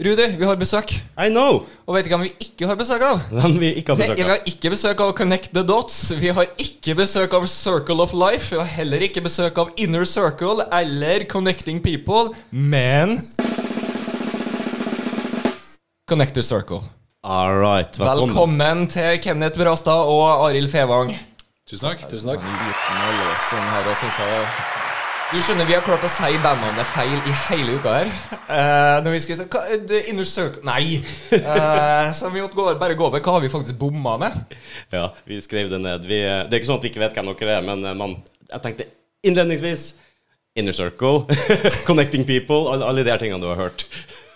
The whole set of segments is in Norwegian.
Rudi, vi har besøk. I know! Og vet du hvem vi ikke har besøk av? Hvem vi ikke har Det, av vi har ikke besøk av Connect the Dots. Vi har ikke besøk av Circle of Life. Vi har heller ikke besøk av Inner Circle eller Connecting People. Men Connector Circle. All right. Velkommen. Velkommen til Kenneth Brastad og Arild Fevang. Tusen takk. Tusen takk. Tusen liten Du skjønner, vi har klart å si bandnavnet feil i hele uka her. Uh, når vi skulle si hva, The Inner Circle Nei! Uh, så vi måtte gå, bare gå over hva har vi faktisk bomma med. Ja, vi skrev det ned. Vi, eh, det er ikke sånn at vi ikke vet hvem dere er, men man, jeg tenkte innledningsvis Inner Circle, Connecting People, alle, alle de her tingene du har hørt.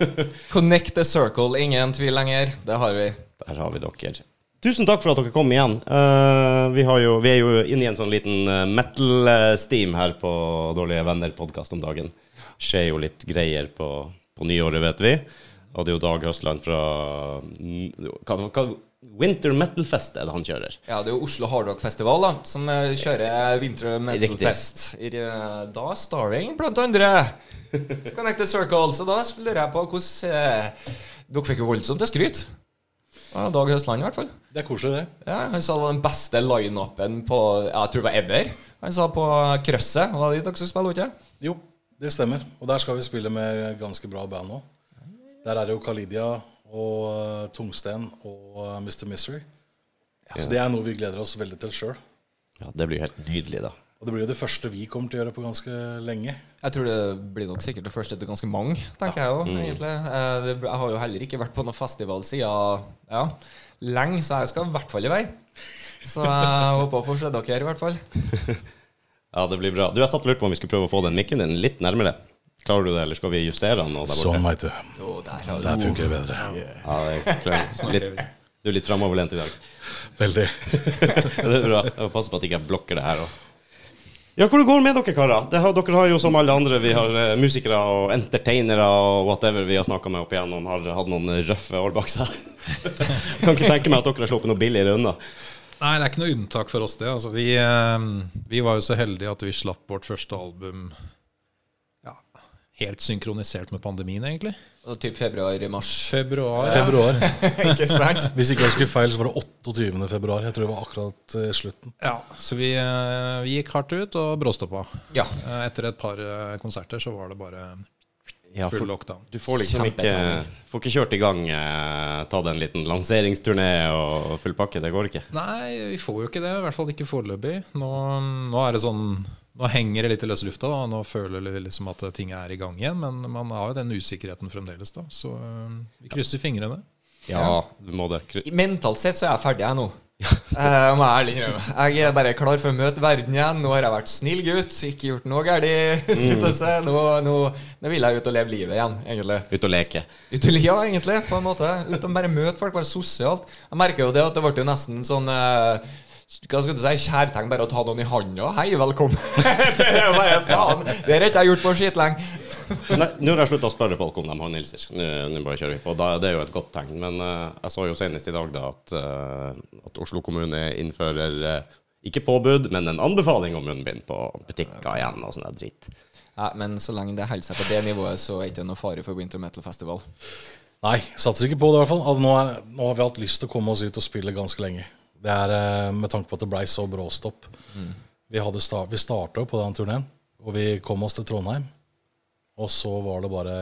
Connect the Circle, ingen tvil lenger. Det har vi. Der har vi dere. Tusen takk for at dere kom igjen. Uh, vi, har jo, vi er jo inne i en sånn liten uh, metal-steam her på Dårlige venner-podkast om dagen. Skjer jo litt greier på, på nyåret, vet vi. Og det er jo Dag Høstland fra hva, hva, Winter Metal Fest er det han kjører. Ja, det er jo Oslo Hardrock Festival da som eh, kjører Winter Metal Riktig. Fest. I, eh, Da starring blant andre Connected Circles Circle. Så da lurer jeg på hvordan eh, Dere fikk jo voldsomt til skryt. Ja, Dag Høstland, i hvert fall. Det er koselig, det. Ja, Han sa det var den beste line-upen på jeg tror det var ever. Han sa på Krøsset. Var det dit dere skulle spille, ikke? Jo, det stemmer. Og der skal vi spille med ganske bra band nå. Der er det jo Kalidia og eh, Tungsten og eh, Mr. Ja. Så det er noe vi gleder oss veldig til sjøl. Ja, Det blir helt nydelig, da. Og det blir jo det første vi kommer til å gjøre på ganske lenge. Jeg tror det blir nok sikkert det første til ganske mange, tenker jeg jo, egentlig. Eh, jeg har jo heller ikke vært på noen festival siden ja, lenge, så jeg skal i hvert fall i vei. Så jeg håper å få se dere, i hvert fall. Ja, det blir bra. Du, Jeg satt og lurte på om vi skulle prøve å få den mikken din litt nærmere. Klarer du det, eller skal vi justere den? nå der borte? Sånn, veit du. Oh, der Der funker det bedre. Ja, det er litt, du er litt framoverlent i dag. Veldig. Det er bra. Jeg må passe på at jeg ikke blokker det her. Og. Ja, hvor det går med dere, karer? Dere har jo som alle andre, vi har uh, musikere og entertainere og whatever vi har snakka med opp igjennom, har hatt noen røffe år bak seg. kan ikke tenke meg at dere har sluppet noe billigere unna. Nei, det er ikke noe unntak for oss, det. Altså, vi, uh, vi var jo så heldige at vi slapp vårt første album helt synkronisert med pandemien, egentlig. Og typ februar-mars. Februar. Februar. ikke sant? Hvis ikke jeg husker feil, så var det 28. februar. Jeg tror det var akkurat eh, slutten. Ja, så vi, eh, vi gikk hardt ut og bråstoppa. Ja. Eh, Etter et par konserter så var det bare Ja, full lockdown. du får liksom ikke, får ikke kjørt i gang eh, tatt en liten lanseringsturné og full pakke. Det går ikke. Nei, vi får jo ikke det. I hvert fall ikke foreløpig. Nå, nå er det sånn Nå henger det litt i løse lufta. da Nå føler vi liksom at ting er i gang igjen. Men man har jo den usikkerheten fremdeles, da. Så eh, vi krysser fingrene. Ja, du må det. Kry- Mentalt sett så er jeg ferdig, jeg nå. jeg må jeg ærlig innrømme. Jeg er bare klar for å møte verden igjen. Nå har jeg vært snill gutt, ikke gjort noe galt. Mm. Nå, nå, nå vil jeg ut og leve livet igjen, egentlig. Ut og leke. Ut og ja, egentlig, på en måte. Ut og bare møte folk, bare sosialt. Jeg merker jo det at det ble jo nesten sånn eh, hva skal du si, kjærtegn bare å ta noen i handa. Hei, velkommen. det er bare faen. Det har ikke jeg gjort på skitlenge. Nei, Nå har jeg slutta å spørre folk om de har Nilser. Nå, bare kjører vi på. Da, det er jo et godt tegn. Men uh, jeg så jo senest i dag da at, uh, at Oslo kommune innfører uh, ikke påbud, men en anbefaling om munnbind på butikker igjen og sånn dritt. Ja, men så lenge det holder seg på det nivået, så er det ikke noe fare for Winter Metal Festival. Nei, satser ikke på det i hvert fall. Altså, nå, er, nå har vi hatt lyst til å komme oss ut og spille ganske lenge. Det er eh, med tanke på at det blei så bråstopp. Vi, hadde start, vi starta jo på den turneen, og vi kom oss til Trondheim. Og så var det bare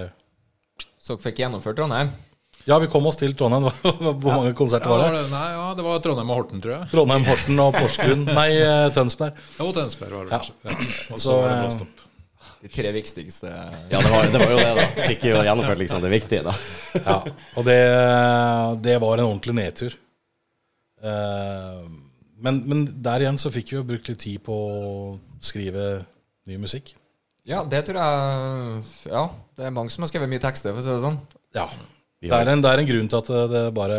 Så dere fikk gjennomført Trondheim? Ja, vi kom oss til Trondheim. Hvor mange konserter Ja, var var det? det, nei, ja, det var Trondheim og Horten, tror jeg. Trondheim, Horten og Porsgrunn. Nei, eh, Tønsberg. Jo, Tønsberg var det kanskje. Ja. Og Så, så var det bråstopp. blåstopp. De tre viktigste Ja, det var, det var jo det, da. Fikk jo gjennomført liksom det viktige, da. Ja, og det, det var en ordentlig nedtur. Eh, Men, men der igjen så fikk vi jo brukt litt tid på å skrive ny musikk. Ja, det tror jeg Ja, det er mange som har skrevet mye tekster, for å si det sånn. Ja. Det er, en, det er en grunn til at det bare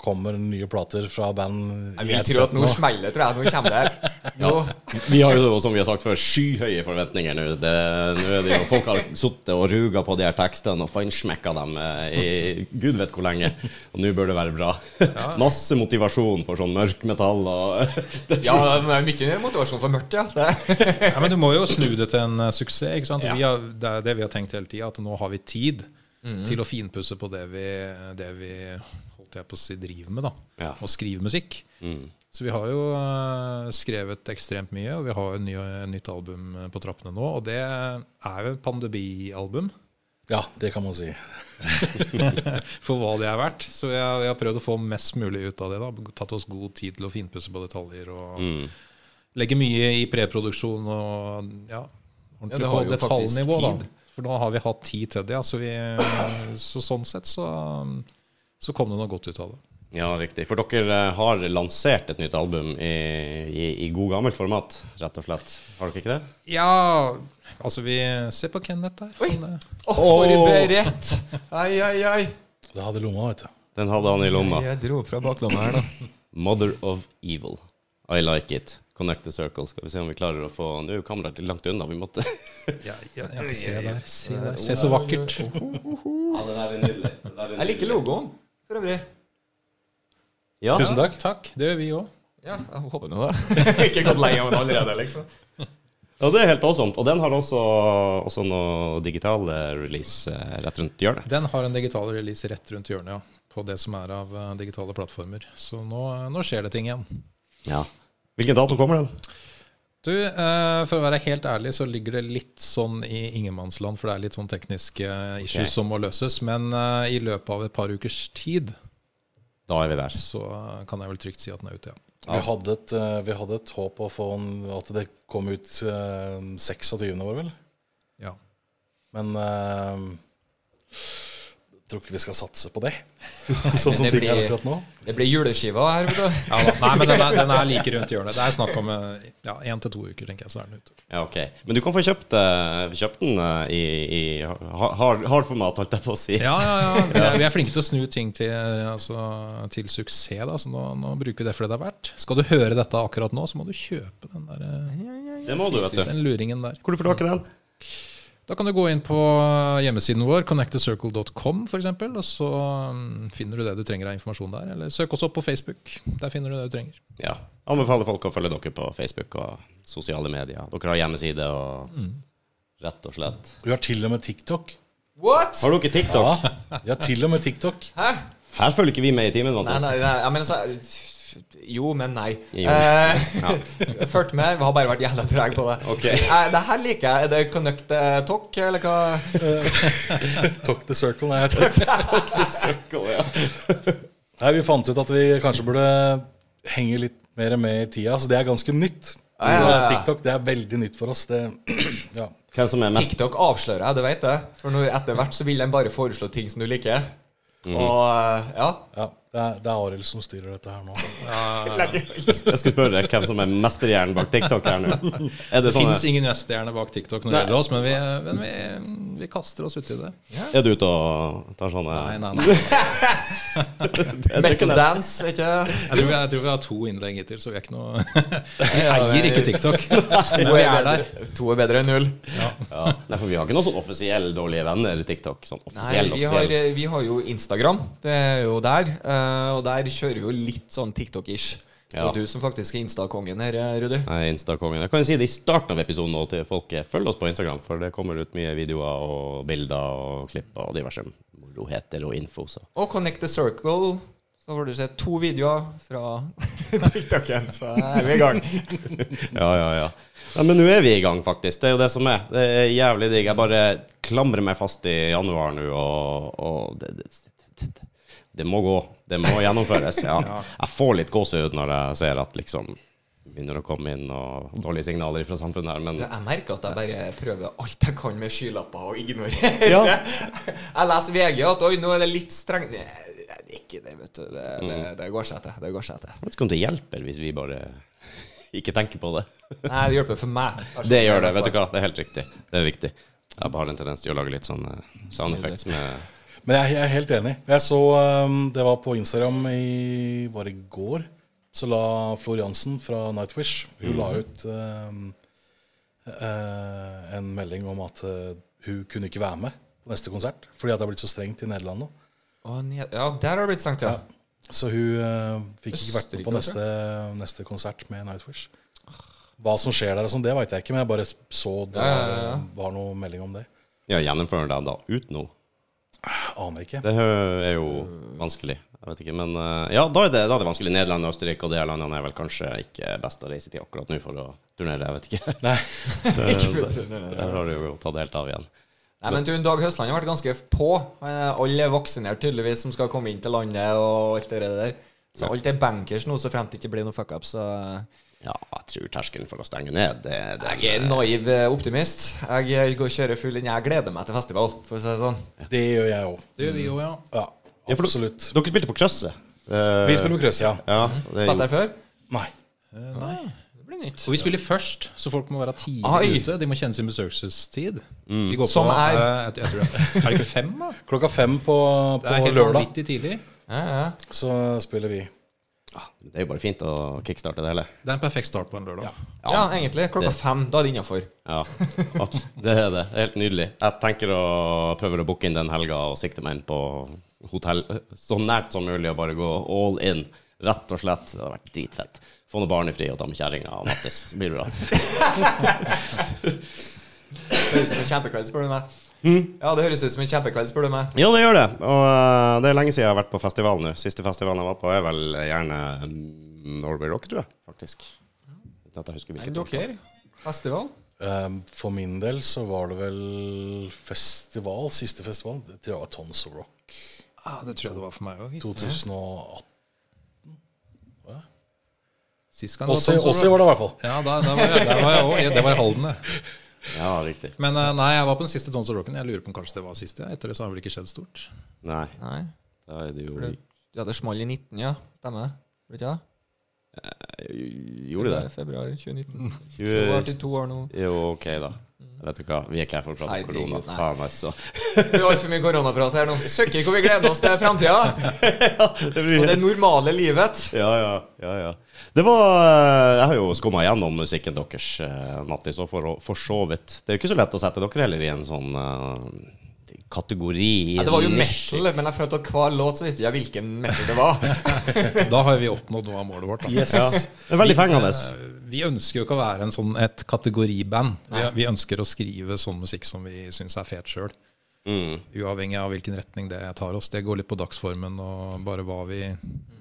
kommer nye plater fra band Jeg vil tro at nå smeller tror jeg. Nå kommer det. Nå. Vi har jo, som vi har sagt før, skyhøye forventninger nå. Det, nå er det jo, folk har sittet og ruga på de her tekstene og feinschmekka dem eh, i gud vet hvor lenge. Og nå bør det være bra. Masse motivasjon for sånn mørkmetall og Ja, det er mye motivasjon for mørkt, ja. Ja, men du må jo snu det til en eh, suksess. ikke sant? Og Vi har, det er det vi har tenkt hele tida, at nå har vi tid til å finpusse på det vi, det vi holdt jeg på å si, driver med. da, Ja. Og skrive musikk. Mm. Så vi har jo eh, skrevet ekstremt mye, og vi har jo ny, et nytt album eh, på trappene nå. Og det er jo et pandemialbum, Ja, det kan man si. for hva det er verdt. Så jeg, har, har prøvd å få mest mulig ut av det. da, Tatt oss god tid til å finpusse på detaljer. og Mm. Legge mye i preproduksjon og ja, Ja, ordentlig det på detaljnivå. da. tid. For nå har vi hatt tid til det. Ja, så, vi, så sånn sett så, så kom det noe godt ut av det. Ja, riktig. For dere eh, har lansert et nytt album i, i, i god gammelt format, rett og slett. Har dere ikke det? Ja, altså vi ser på Kenneth der. Oi. Han, Å, forberedt! Ai, ai, ai. Det hadde lomma, vet du. Den hadde han i lomma. Jeg dro fra baklomma her, da. Mother of Evil. I like it. Connect the circle. Skal vi se om vi klarer å få Nå er jo kameraet litt langt unna. Vi måtte ja, ja, ja, se der. Se der. Se så vakkert. Ja, det der er nydelig. Er Jeg liker logoen, for øvrig. Ja. Tusen takk. Takk. Det gjør vi òg. Ja, jeg håper nå det. Ikke gått lei av den allerede, liksom. ja, det er helt awesome. Og den har også, også noe digital eh, release eh, rett rundt hjørnet. Den har en digital release rett rundt hjørnet, ja. På det som er av eh, digitale plattformer. Så nå, nå skjer det ting igjen. Ja. Hvilken dato kommer den? Du, eh, For å være helt ærlig så ligger det litt sånn i ingenmannsland, for det er litt sånn tekniske issues okay. som må løses. Men eh, i løpet av et par ukers tid Da er vi der. så kan jeg vel trygt si at den er ute, ja. Vi, hadde et, eh, vi hadde et håp å få en, at det kom ut eh, 26. var det vel? ja. Men jeg tror ikke vi skal satse på det. sånn som Det ting er blir- akkurat nå. Det blir juleskiva her, vet du. Ja. Nei, men den er, den er like rundt hjørnet. Det er snakk om ja, én til to uker, tenker jeg, så er den ute. Ja, ok. Men du kan få kjøpt, eh, kjøpt den eh, i, i hard, hard format, holdt jeg på å si. Ja, ja, ja. Vi er, vi er flinke til å snu ting til, altså, til suksess, da, så nå, nå bruker vi det for det det er verdt. Skal du høre dette akkurat nå, så må du kjøpe den der eh, Det må du, vet du. den luringen der. Hvor du får tak i den? Da kan du gå inn på hjemmesiden vår, connectthecircle.com f.eks., og så mm, finner du det du trenger av informasjon der. Eller søk oss opp på Facebook. Der finner du det du trenger. Ja. Anbefaler folk å følge dere på Facebook og sosiale medier. Dere har hjemmeside og Mm. rett og slett. Vi har til og med TikTok. What?! Har dere TikTok? Ja, vi har til og med TikTok. Hæ? Her følger ikke vi med i timen, Nei, nei, nei, jeg mener så Jo, men nei. Jo. Eh, Fulgt med. Vi har bare vært jævla trege på det. Okay. Eh, det her liker jeg. Er det Connect eh, Talk, eller hva? Talk the circle. Nei, talk the circle, ja. Nei, vi fant ut at vi kanskje burde henge litt mer med i tida, så det er ganske nytt. Ja, ja, Så ja. TikTok det er veldig nytt for oss. Det, ja. Hvem som er mest TikTok avslører jeg, du vet det. For etter hvert så vil de bare foreslå ting som du liker. Mhm. Og eh, ja. Ja, det er, det er Arild som styrer dette her nå. Jeg skulle spørre hvem som er mesterhjernen bak TikTok her nå. Er det Det sånn fins ingen mesterhjerne bak TikTok når det gjelder oss, men, vi, men vi, vi kaster oss uti det. Er du ute og tar sånne Nei, nei, nei. Metal dance, ikke Jeg tror, vi, jeg tror vi har to innlegg hittil, så vi er ikke noe Vi eier ikke TikTok. To er er der. bedre, to er bedre enn null. ja. Nei, for vi har ikke noen sånn offisiell dårlige venner i TikTok. Sånn Nei, offisiell, vi har, vi har jo Instagram. Det er jo der. eh, og der kjører vi jo litt sånn TikTok-ish. Det Ja. er du som faktisk er Insta-kongen her, Rudi. Jeg er Insta-kongen. Jeg kan jo si det i starten av episoden nå til folket. Følg oss på Instagram, for det kommer ut mye videoer og bilder og klipp og diverse moroheter og info. Så. Og Connect the Circle. Så får du se to videoer fra TikToken, så er vi i gang. Ja, ja, ja. ja. men nå er vi i gang, faktisk. Det er jo det som er. Det er jævlig digg. Jeg bare klamrer meg fast i januar nå, og, og det, det, det, det, må gå. Det må gjennomføres. Ja. Jeg får litt gåsehud når jeg ser at liksom begynner å komme inn og dårlige signaler fra samfunnet her, men Jeg merker at jeg bare prøver alt jeg kan med skylapper og ignorerer. Ja. Jeg leser VG at oi, nå er det litt strengt. Nei, Det ikke det, vet du. Det, det, Mm. det går seg til. Det går seg til. jeg vet ikke om det hjelper hvis vi bare ikke tenker på det. Nei, det hjelper for meg. Det gjør det, vet du hva. Det er helt riktig. Det er viktig. Jeg bare har en tendens til å lage litt sånn sound effects med Men jeg, jeg er helt enig. Jeg så um, Det var på Instagram i bare i går? Så la Floriansen fra Nightwish Hun la ut um, uh, en melding om at eh, hun kunne ikke være med på neste konsert fordi at det har blitt så strengt i Nederland nå. Oh, ja, der har det blitt strengt, ja. Så hun uh, fikk ikke vært med på neste, neste konsert med Nightwish. Hva som skjer der, og sånn, det veit jeg ikke, men jeg bare så det Ja, ja, var, ja, ja. var noe melding om det. Ja, gjennomfører de da ut nå? Aner ikke. Det er jo vanskelig. Jeg vet ikke, men eh, ja, da er det, da er det vanskelig. Nederland og Østerrike og de landene er vel kanskje ikke best å reise til akkurat nå for å turnere. Jeg vet ikke. Nei. Ikke for å turnere. Der har du jo tatt helt av igjen. Nei, men du, Dag Høstland har vært ganske på. Er- Alle er vaksinert, tydeligvis, som skal komme inn til landet og alt det der. Så alt er bankers nå, så fremt det ikke blir noe fuckup. Så Ja, jeg tror terskelen for å stenge ned det, det, jeg er naiv eh, optimist. Jeg eh, går og kjører full inn. Jeg gleder meg til festival, for å si det sånn. Det gjør jeg òg. Det gjør vi òg, ja. Ja, Ja, absolutt. Dere spilte på Krøsset. Eh, Vi spiller på Krøss, ja. ja, det er der før? Nei. Nei. Det blir nytt. Og vi spiller først, så folk må være tidlig ute. De må kjenne sin besøkelsestid. Vi går Som på, er? eh, jeg, jeg tror er, det ikke fem, da? Klokka fem på, Det er helt lørdag vanvittig tidlig. Ja, ja. så spiller vi. Ah, Det er jo bare fint å kickstarte det hele. Det er en perfekt start på en lørdag. ja, egentlig. Klokka fem. Da er det innafor. Ja, det er det. Det er helt nydelig. Jeg tenker å prøve å booke inn den helga og sikte meg inn på hotell så nært som mulig og bare gå all in. Rett og slett. Det har vært dritfett. Få noe barnefri og ta med kjerringa og Mattis, Så blir det bra. Høres ut som en kjempekveld, spør du meg. Ja, det høres ut som en kjempekveld, spør du meg. Ja, det gjør det. Og uh, det er lenge siden jeg har vært på festival nå. Siste festivalen jeg var på, er vel gjerne mm, Norway Rock, tror jeg, faktisk. Uten at jeg husker hvilket. dere? Festival? Um, For min del så var det vel festival, siste festival. Det tror jeg var Tons of Rock Ah, det tror jeg det var for meg òg. 2018. Sist gang det var Åssi Tons of Åssi var det i hvert fall. Ja, da, da var jeg, der var jeg òg. Det var i Halden, det. Ja, riktig. Men eh, nei, jeg var på den siste Tons of Rocken. Jeg lurer på om kanskje det var siste. Etter det så har det vel ikke skjedd stort. Nei, Nei. da er det jo Du, du hadde small i 19, ja. Stemmer det? Vet ikke det? Gjorde det? Februar 2019. 20 Så var det to år nå. Jo, ok, da. Vet du hva, vi er ikke her for å prate om korona. Faen, altså. Det er altfor mye koronaprat her nå. Søkker hvor vi gleder oss til framtida ja, blir- og det normale livet. Ja, ja, ja, ja. Det var eh, Jeg har jo skumma gjennom musikken deres, eh, Mattis, og for, for så vidt. Det er jo ikke så lett å sette dere heller i en sånn uh kategori. Ja, det var jo metal, men jeg følte at hver låt så visste jeg hvilken metal det var. Da har vi oppnådd noe av målet vårt. Da. Yes. Det er veldig fengende. Vi ønsker jo ikke å være en sånn, et kategoriband. Vi, vi ønsker å skrive sånn musikk som vi syns er fet sjøl. Mm. Uavhengig av hvilken retning det tar oss. Det går litt på dagsformen og bare hva, vi,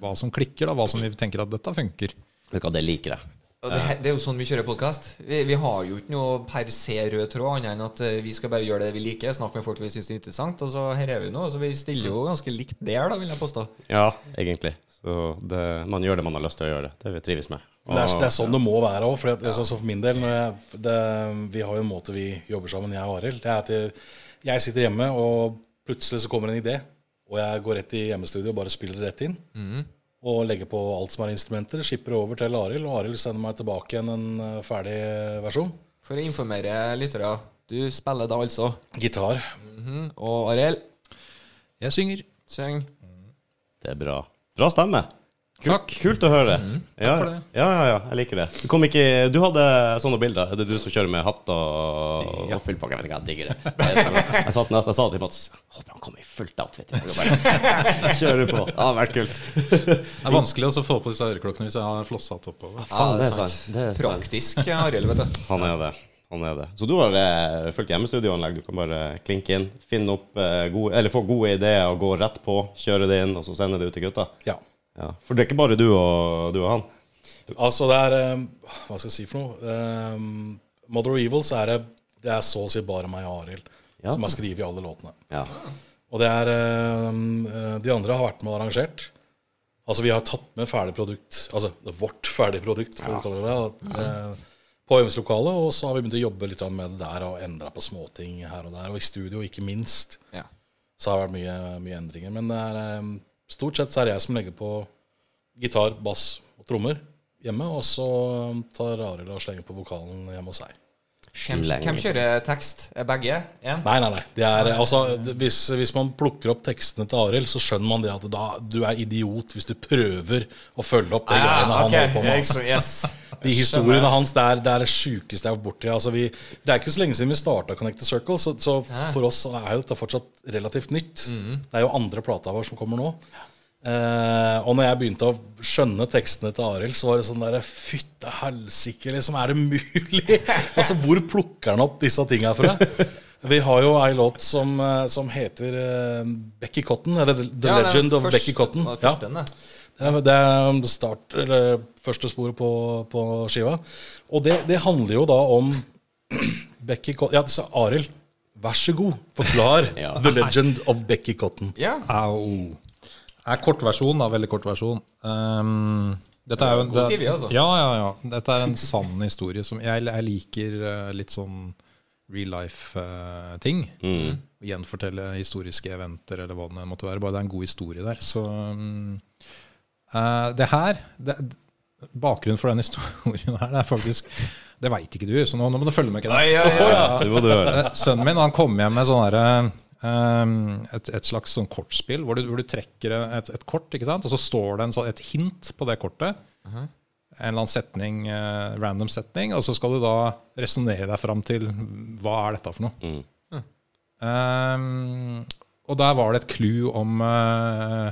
hva som klikker. da, Hva som vi tenker at dette funker. Hva, det liker jeg. Det, det er jo sånn vi kjører podkast. Vi, vi har jo ikke noe per se rød tråd, annet enn at eh, vi skal bare gjøre det vi liker. Snakke med folk vi syns er interessant. Og så her er vi nå. Så vi stiller jo ganske likt der, da, vil jeg påstå. Ja, egentlig. Så det, man gjør det man har lyst til å gjøre. Det vi trives med. Det er, det er sånn det må være òg. For, altså, for min del, når jeg, det, vi har jo en måte vi jobber sammen, jeg og Arild. Det er at jeg, jeg sitter hjemme, og plutselig så kommer en idé. Og jeg går rett i hjemmestudio og bare spiller rett inn. Og legger på alt som er instrumenter. Skipper over til Arild, og Arild sender meg tilbake igjen en eh, ferdig versjon. For å informere lyttere, du spiller da altså. Gitar. Mhm. Og Arild, Jeg synger. syng. Det er bra. Bra stemme. Kult, Takk. kult å høre. ja, for det. Ja, ja, ja, jeg liker det. Du, kom ikke, du hadde sånne bilder. Er det du som kjører med hatt og, ja. og fyllpakke? Jeg vet ikke, jeg digger det. Jeg, jeg, satt nesten, jeg sa til Mats Håper han kommer i fullt outfit. Jeg bare, Kjører på. Det hadde vært kult. Det er vanskelig å få på disse øreklokkene hvis jeg har flosshatt oppover. Ja, det er sant. Det er sant. Praktisk, Arild, vet du. Han er det. Han er det. Så du har eh, fulgt hjemmestudioanlegg. Du kan bare klinke inn, finne opp eh, gode, eller få gode ideer og gå rett på. Kjøre det inn, og så sende det ut til gutta. Ja. Ja. For det er ikke bare du og, du og han. Altså, det er eh, Hva skal jeg si for noe? Um, Mother of Evil så er det Det er så å si bare meg og Arild Ja. som har skrevet alle låtene. Ja. Og det er eh, De andre har vært med og arrangert. Altså, vi har tatt med ferdig produkt, altså vårt ferdige produkt, for å kalle det det, eh, på øvingslokalet. Og så har vi begynt å jobbe litt med det der og endra på småting her og der. Og i studio, ikke minst, Ja. så har det vært mye, mye endringer. Men det er, stort sett så er det jeg som legger på gitar, bass og trommer hjemme. Og så tar Arild og slenger på vokalen hjemme hos seg. Hvem, hvem kjører tekst? Begge? En? Nei, nei, nei. Det er, altså, hvis, hvis man plukker opp tekstene til Arild, så skjønner man det at da, du er idiot hvis du prøver å følge opp de greiene han holder på med. Yes. De historiene hans, det er det, er det sjukeste jeg har vært borti. Altså, vi- det er ikke så lenge siden vi starta Connect the Circle, så, så for oss er jo dette fortsatt relativt nytt. Det er jo andre plata vår som kommer nå. Eh, og når jeg begynte å skjønne tekstene til Arild, så var det sånn derre Fytte helsike, liksom, er det mulig? altså, hvor plukker han opp disse tinga fra? Vi har jo ei låt som, eh, som heter uh, Becky Cotton, eller The, The Ja, Legend of første, Becky Cotton. det Ja. det. Er, det er start, eller første sporet på, på skiva. Og det, det handler jo da om Becky Cotton Ja, så Arild, vær så god, forklar Ja. The Legend of Becky Cotton. Ja. Au. Er kortversjon, da. Veldig kort versjon. Um, dette er jo God TV, altså. Ja, ja, ja. Dette er en sann historie som Jeg, jeg liker eh, litt sånn real life-ting. Mm. Gjenfortelle historiske eventer eller hva det måtte være. Bare det er en god historie der. Så um, uh, det her det, Bakgrunnen for den historien her, det er faktisk Det veit ikke du, så nå, nå må du følge med. Kenneth. Ja, ja, ja. Det. Eh, Sønnen min han kom hjem med sånn herre et, et slags sånn kortspill hvor du, hvor du trekker et, et kort, ikke sant? og så står det en, sånn- et hint på det kortet. En eller annen setning, eh, random setning, og så skal du da resonnere deg fram til hva er dette for noe. Mm. Um, og der var det et clou om uh,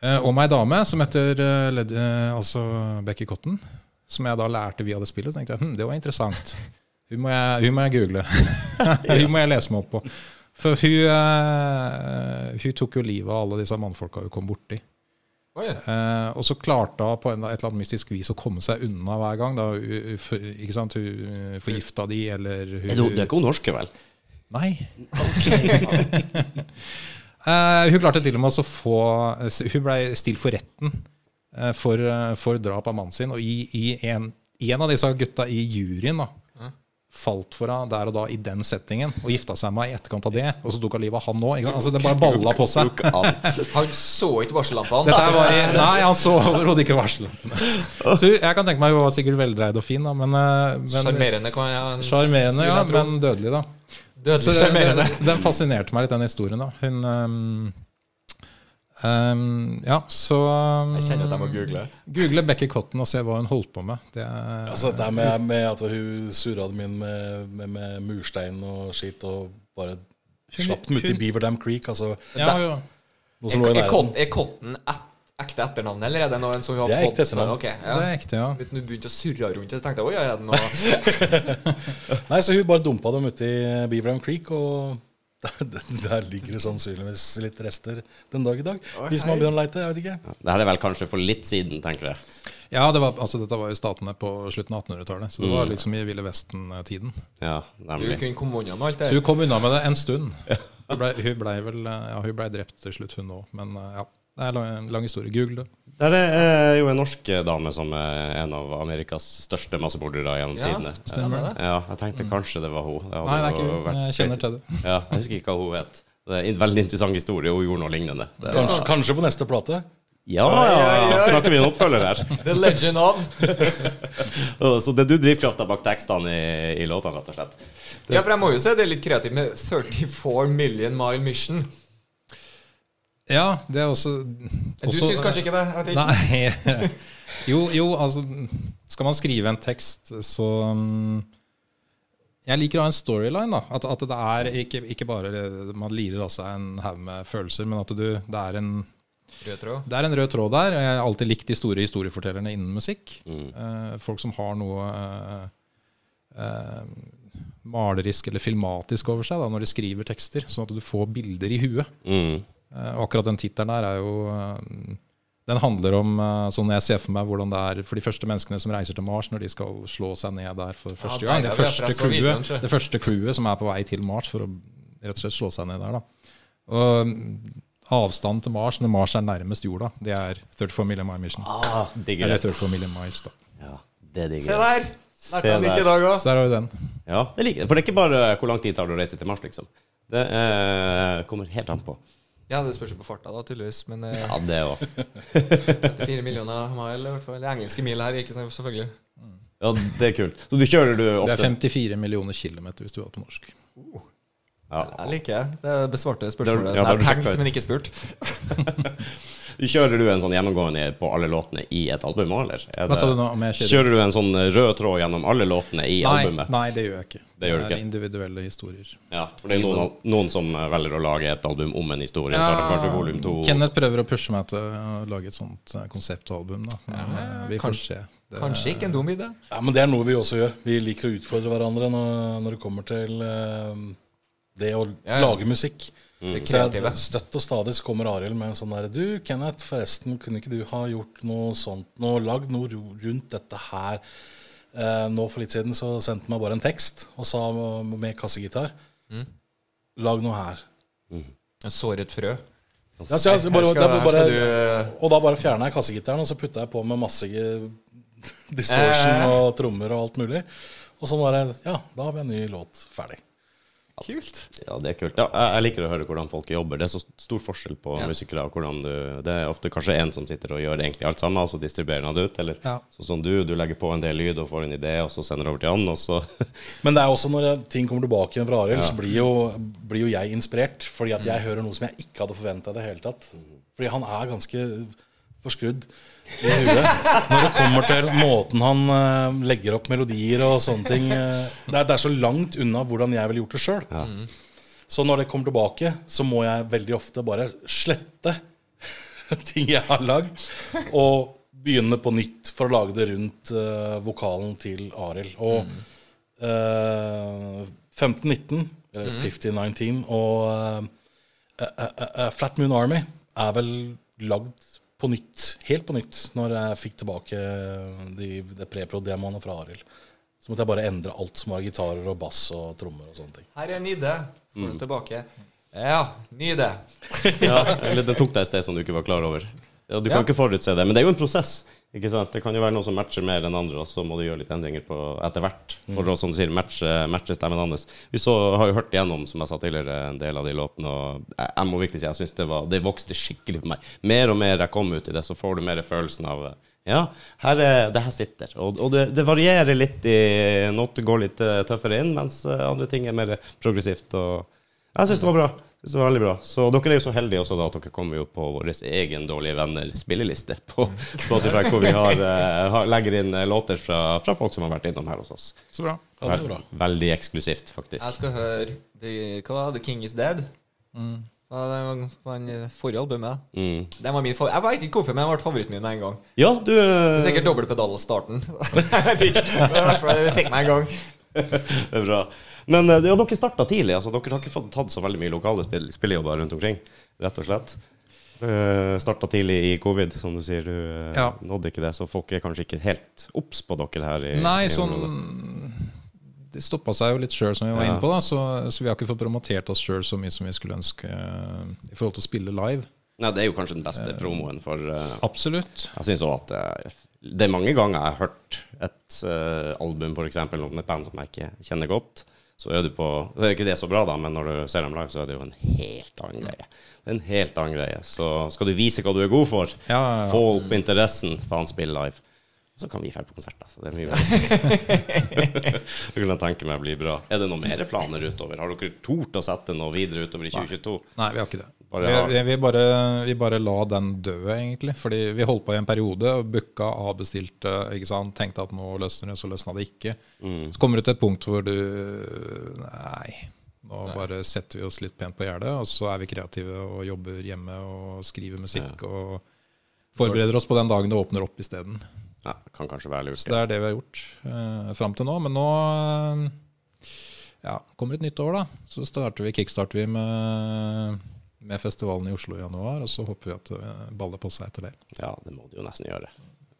eh, om ei dame som heter Led, eh, altså Becky Cotton. Som jeg da lærte via det spillet. Så tenkte jeg hm, det var interessant. Hun må jeg, hun må jeg google. hun må jeg lese meg opp på. For hun, uh, hun tok jo livet av alle disse mannfolka hun kom borti. Oh, yeah. uh, og så klarte hun på en, et eller annet mystisk vis å komme seg unna hver gang. Da, hun, ikke sant? hun eh, forgifta de, eller hun, det, er ikke hun norske, vel? Nei. Eh, hun klarte til og med å få Hun ble stilt for retten eh, for, eh, for drap av mannen sin. Og i, i en, en av disse gutta i juryen da, falt for henne der og da i den settingen og gifta seg med henne i etterkant av det. Og så tok hun livet av han òg. Altså, det bare balla på seg. Han så ikke varsellampene. Nei, han så overhodet ikke varsellampene. Så jeg kan tenke meg hun var sikkert veldreid og fin, da, men, eh, Sjarmerende, kan jeg Sjarmerende, ja, men dødelig, da. Dødelig Så den, den fascinerte meg litt, den historien. da Hun um, um, Ja, så um, Jeg kjenner at jeg må google. Google Becky Cotton og se hva hun holdt på med. Det er, Altså dette her med, med at hun surra dem inn med, med, med murstein og skitt og bare Hun- slapp dem ut i hun- Beaverdam Creek. Altså, ja, som Er, er. Cotton- er Cotton et, ekte etternavn, eller er det noe som vi har Det er fått ekte etternavn. Okay, ja. Det er ekte, ja. Vet du, Når du begynte å surre rundt det, så tenkte jeg oi, er det noe Nei, så hun bare dumpa dem uti i Beaverdam Creek, og der, ligger det sannsynligvis litt rester den dag i dag. Hvis man begynner å leite, jeg vet ikke. Det her er vel kanskje for litt siden, tenker jeg. Ja, det var, altså, dette var jo statene på slutten av 1800-tallet, så det var liksom i Ville Vesten-tiden. Ja, Du nemlig. kunne komme unna med alt det. Så hun kom unna med det en stund. Hun blei ble vel ja, hun ble drept til slutt, hun òg. Men uh, ja, det er lang, lang historie. Google det. Der er jo en norsk dame som er en av Amerikas største massebordere gjennom Ja, tidene. stemmer det. Ja, jeg tenkte kanskje det var hun. Det hadde Nei, det er ikke hun. vært Jeg kjenner til det. Ja, jeg husker ikke hva hun het. Det er en veldig interessant historie. Hun gjorde noe lignende. Det, Kanskje, kanskje på neste plate. ja, ja, ja. Snakker vi en oppfølger her? The Legend of. Så det er du drivkrafta bak tekstene i, i låtene, rett og slett? Ja, for jeg må jo se det er litt kreativt med 34 Million Mile Mission. Ja, det er også, Du også syns kanskje ikke det? Nei. Jo, jo, altså Skal man skrive en tekst, så um, Jeg liker å ha en storyline. da At, at det er ikke, ikke bare man lirer av seg en haug med følelser, men at du, det, er en, Rød tråd. det er en rød tråd der. Jeg har alltid likt de store historiefortellerne innen musikk. Mm. Eh, folk som har noe eh, eh, malerisk eller filmatisk over seg da når de skriver tekster, sånn at du får bilder i huet. Mm. Eh, Og akkurat den tittelen der er jo eh, Den handler om eh, sånn jeg ser for meg hvordan det er for de første menneskene som reiser til Mars når de skal slå seg ned der for første ja, gang. Det det, første, crewet, det første crewet som er på vei til Mars for å rett og slett slå seg ned der. da. Og mm, avstanden til Mars, når Mars er nærmest jorda, det er 34 million mile mission. Ah, digger Eller 34 million miles, da. Ja, det digger Se der! Se Lærte jeg der. i dag òg. Så der har vi den. Ja, det liker. For det er ikke bare hvor lang tid tar det å reise til Mars, liksom. Det eh, kommer helt an på. Ja, det spørs jo på farta, da, tydeligvis. Men eh, Ja, det òg. 34 millioner mile, i hvert fall. Det er engelske mil her, ikke sant? Selvfølgelig. Ja, det er kult. Så du kjører du Det ofte er 54 millioner kilometer hvis du er på norsk. Ja. Jeg liker det. Det besvarte spørsmålet Ja, som da jeg tenkte, har tenkt, men ikke spurt. Kjører du en sånn gjennomgående på alle låtene i et album òg, eller? Er Hva sa du nå? Om jeg kjører? Kjører du en sånn rød tråd gjennom alle låtene i Nei, albumet? nei, det gjør jeg ikke. Det gjør du er ikke. individuelle historier. Ja, for det er noen, noen som velger å lage et album om en historie, så er det kanskje volum to. Kenneth prøver å pushe meg til å lage et sånt eh, konseptalbum. Da. Men eh, vi får se. Det- Kanskje ikke en dum idé. Ja, men det er noe vi også gjør. Vi liker å utfordre hverandre når, når det kommer til eh, det å Ja, ja. lage musikk. Mm. Så jeg, støtt og stadig kommer Arild med en sånn der Du, Kenneth, forresten, kunne ikke du ha gjort noe sånt noe, lagd noe rundt dette her? Eh, nå for litt siden så sendte han meg bare en tekst og sa med kassegitar Mm. Lag noe her. En såret frø. Ja, så jeg, bare, skal- da, bare, du- og da bare fjerna jeg kassegitaren, og så putta jeg på med masse distortion Eh. og trommer og alt mulig. Og så bare Ja, da har vi en ny låt ferdig. Kult. Ja, det er kult. Ja, jeg, liker å høre hvordan folk jobber. Det er så stor forskjell på Ja. musikere. og hvordan du, Det er ofte kanskje en som sitter og gjør egentlig alt sammen, og så distribuerer han det ut. Eller Ja. sånn som du, du legger på en del lyd og får en idé, og så sender du over til han, og så Men det er også når ting kommer tilbake igjen fra Arild, så blir jo, blir jo jeg inspirert. Fordi at jeg hører noe som jeg ikke hadde forventa i det hele tatt. Fordi han er ganske forskrudd i huet. Når det kommer til måten han uh, legger opp melodier og sånne ting. Uh, det, er, det er så langt unna hvordan jeg ville gjort det sjøl. Ja. Så når det kommer tilbake, så må jeg veldig ofte bare slette ting jeg har lagd, og begynne på nytt for å lage det rundt uh, vokalen til Arild. Og uh, 1519, eller 1519, og uh, Flat Moon Army er vel lagd på nytt, helt på nytt, når jeg fikk tilbake de, det prepro-demoene fra Arild. Så måtte jeg bare endre alt som var gitarer og bass og trommer og sånne ting. Her er en idé. Får du tilbake. Ja, ny idé. Ja, eller det tok deg et sted som du ikke var klar over. Ja, du kan Ja. ikke forutse det, men det er jo en prosess. Ikke sant? Det kan jo være noen som matcher mer enn andre, og så må du gjøre litt endringer på etter hvert. For å som du sier, matche, matche stemmen hans. Vi så, har jo hørt igjennom, som jeg sa tidligere, en del av de låtene, og jeg, jeg må virkelig si jeg syns det, var- det vokste skikkelig på meg. Mer og mer jeg kom ut i det, så får du mer følelsen av ja, her er, det her sitter. Og, og det, det varierer litt i Noe går litt eh, tøffere inn, mens eh, andre ting er mer progressivt. Og jeg syns det var bra. Var veldig bra. Så dere er jo så heldige også da at dere kommer jo på vår egen Dårlige venner-spilleliste på Spotify, hvor vi har, uh, legger inn eh, låter fra, fra folk som har vært innom her hos oss. Så bra. Ja, det er bra. Veldig eksklusivt, faktisk. Jeg skal høre the, Hva var det? The King Is Dead? Mm. Ja, det var en forrige albumet? Mm. Den var min favoritt. Jeg vet ikke hvorfor, men den ble favoritten min med en gang. Ja, du Det eh, er sikkert dobbeltpedal-starten. jeg vet ikke. Men i hvert fall, det fikk meg en gang. Det er bra. Men eh, ja, dere starta tidlig. altså Dere har ikke fått tatt så veldig mye lokale spill, spillejobber rundt omkring, rett og slett. Uh, starta tidlig i covid, som du sier. Du eh, Ja. nådde ikke det, så folk er kanskje ikke helt obs på dere her. i Nei, i sånn. Det stoppa seg jo litt sjøl, som vi var Ja. inne på. da så, så vi har ikke fått promotert oss sjøl så mye som vi skulle ønske uh, i forhold til å spille live. Nei, det er jo kanskje den beste promoen for uh, Absolutt. Jeg syns òg at eh, det er mange ganger jeg har hørt et eh, album, f.eks., om et band som jeg ikke kjenner godt. Så er du på Så er ikke det så bra, da, men når du ser dem live, så er det jo en helt annen greie. Det er en helt annen greie. Så skal du vise hva du er god for, Ja, ja, ja. få opp interessen, faen, spill live. Så kan vi dra på konsert. Altså. Det er mye bedre. det kunne jeg tenke meg blir bra. Er det noen mer planer utover? Har dere tort å sette noe videre utover i 2022? Nei, vi har ikke det. Bare vi, vi, bare, vi bare la den dø, egentlig. Fordi vi holdt på i en periode booka, avbestilte, ikke sant? tenkte at nå løsner det, så løsna det ikke. Så kommer du til et punkt hvor du Nei. Nå bare setter vi oss litt pent på gjerdet, og så er vi kreative og jobber hjemme og skriver musikk. Og forbereder oss på den dagen det åpner opp isteden. Ja, kan kanskje være lurt. Så det er det vi har gjort eh, fram til nå. Men nå eh, ja, kommer et nytt år, da. Så starter vi, kickstarter vi med, med festivalen i Oslo i januar. Og så håper vi at det baller på seg etter det. Ja, det må du jo nesten gjøre.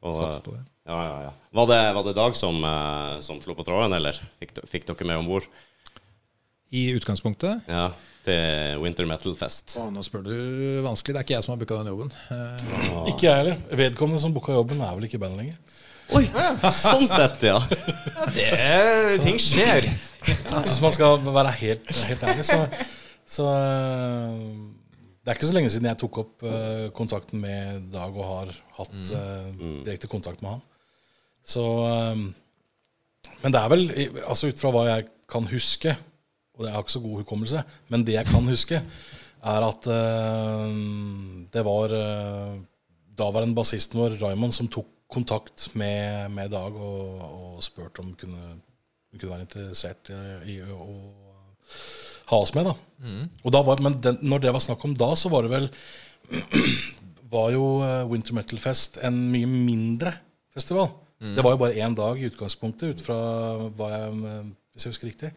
Og, på det. Ja, ja, ja. Var det, var det Dag som, eh, som slo på tråden, eller fikk, fikk dere med om bord? I utgangspunktet Ja, til Winter Metal Fest. Å, Nå spør du vanskelig. Det er ikke jeg som har booka den jobben. Eh, Ikke jeg heller. Vedkommende som booka jobben, er vel ikke i bandet lenger. Oi, sånn sett, ja. Det, ting skjer. Så Hvis man skal være helt, helt ærlig, så, så eh, Det er ikke så lenge siden jeg tok opp uh, kontakten med Dag og har hatt uh, direkte kontakt med han. Så um, Men det er vel, altså ut fra hva jeg kan huske, og jeg har ikke så god hukommelse, men det jeg kan huske, er at uh, det var uh, daværende bassisten vår, Raymond, som tok kontakt med, med Dag og, og spurte om hun kunne, kunne være interessert i, i å ha oss med. da. Og da var, men den, når det var snakk om da, så var det vel var jo eh, Winter Metal Fest en mye mindre festival. Det var jo bare én dag i utgangspunktet, ut fra hva jeg, eh, hvis jeg husker riktig.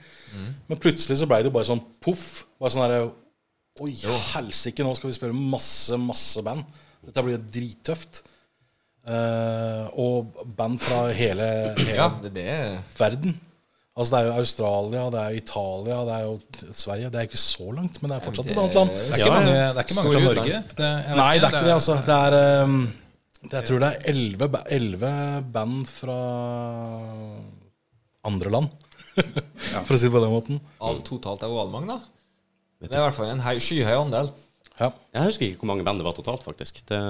Men plutselig så blei det jo bare sånn poff. Bare sånn herre Oi, helsike, nå skal vi spille masse, masse band. Dette blir jo drittøft. Uh, og band fra hele, hele Ja, det, det er verden. Altså Det er jo Australia, det er Italia, det er jo Sverige. Det er ikke så langt, men det er fortsatt et annet land. Det er ikke mange, er ikke mange fra. Norge. Det, Nei, det er ikke det, altså. Det er um, det, Jeg tror det er elleve elleve band fra andre land, for å si det på den måten. Av totalt er Valmang, da. Det er i hvert fall en hei, skyhøy andel. Ja. Jeg husker ikke hvor mange band det var totalt, faktisk. Det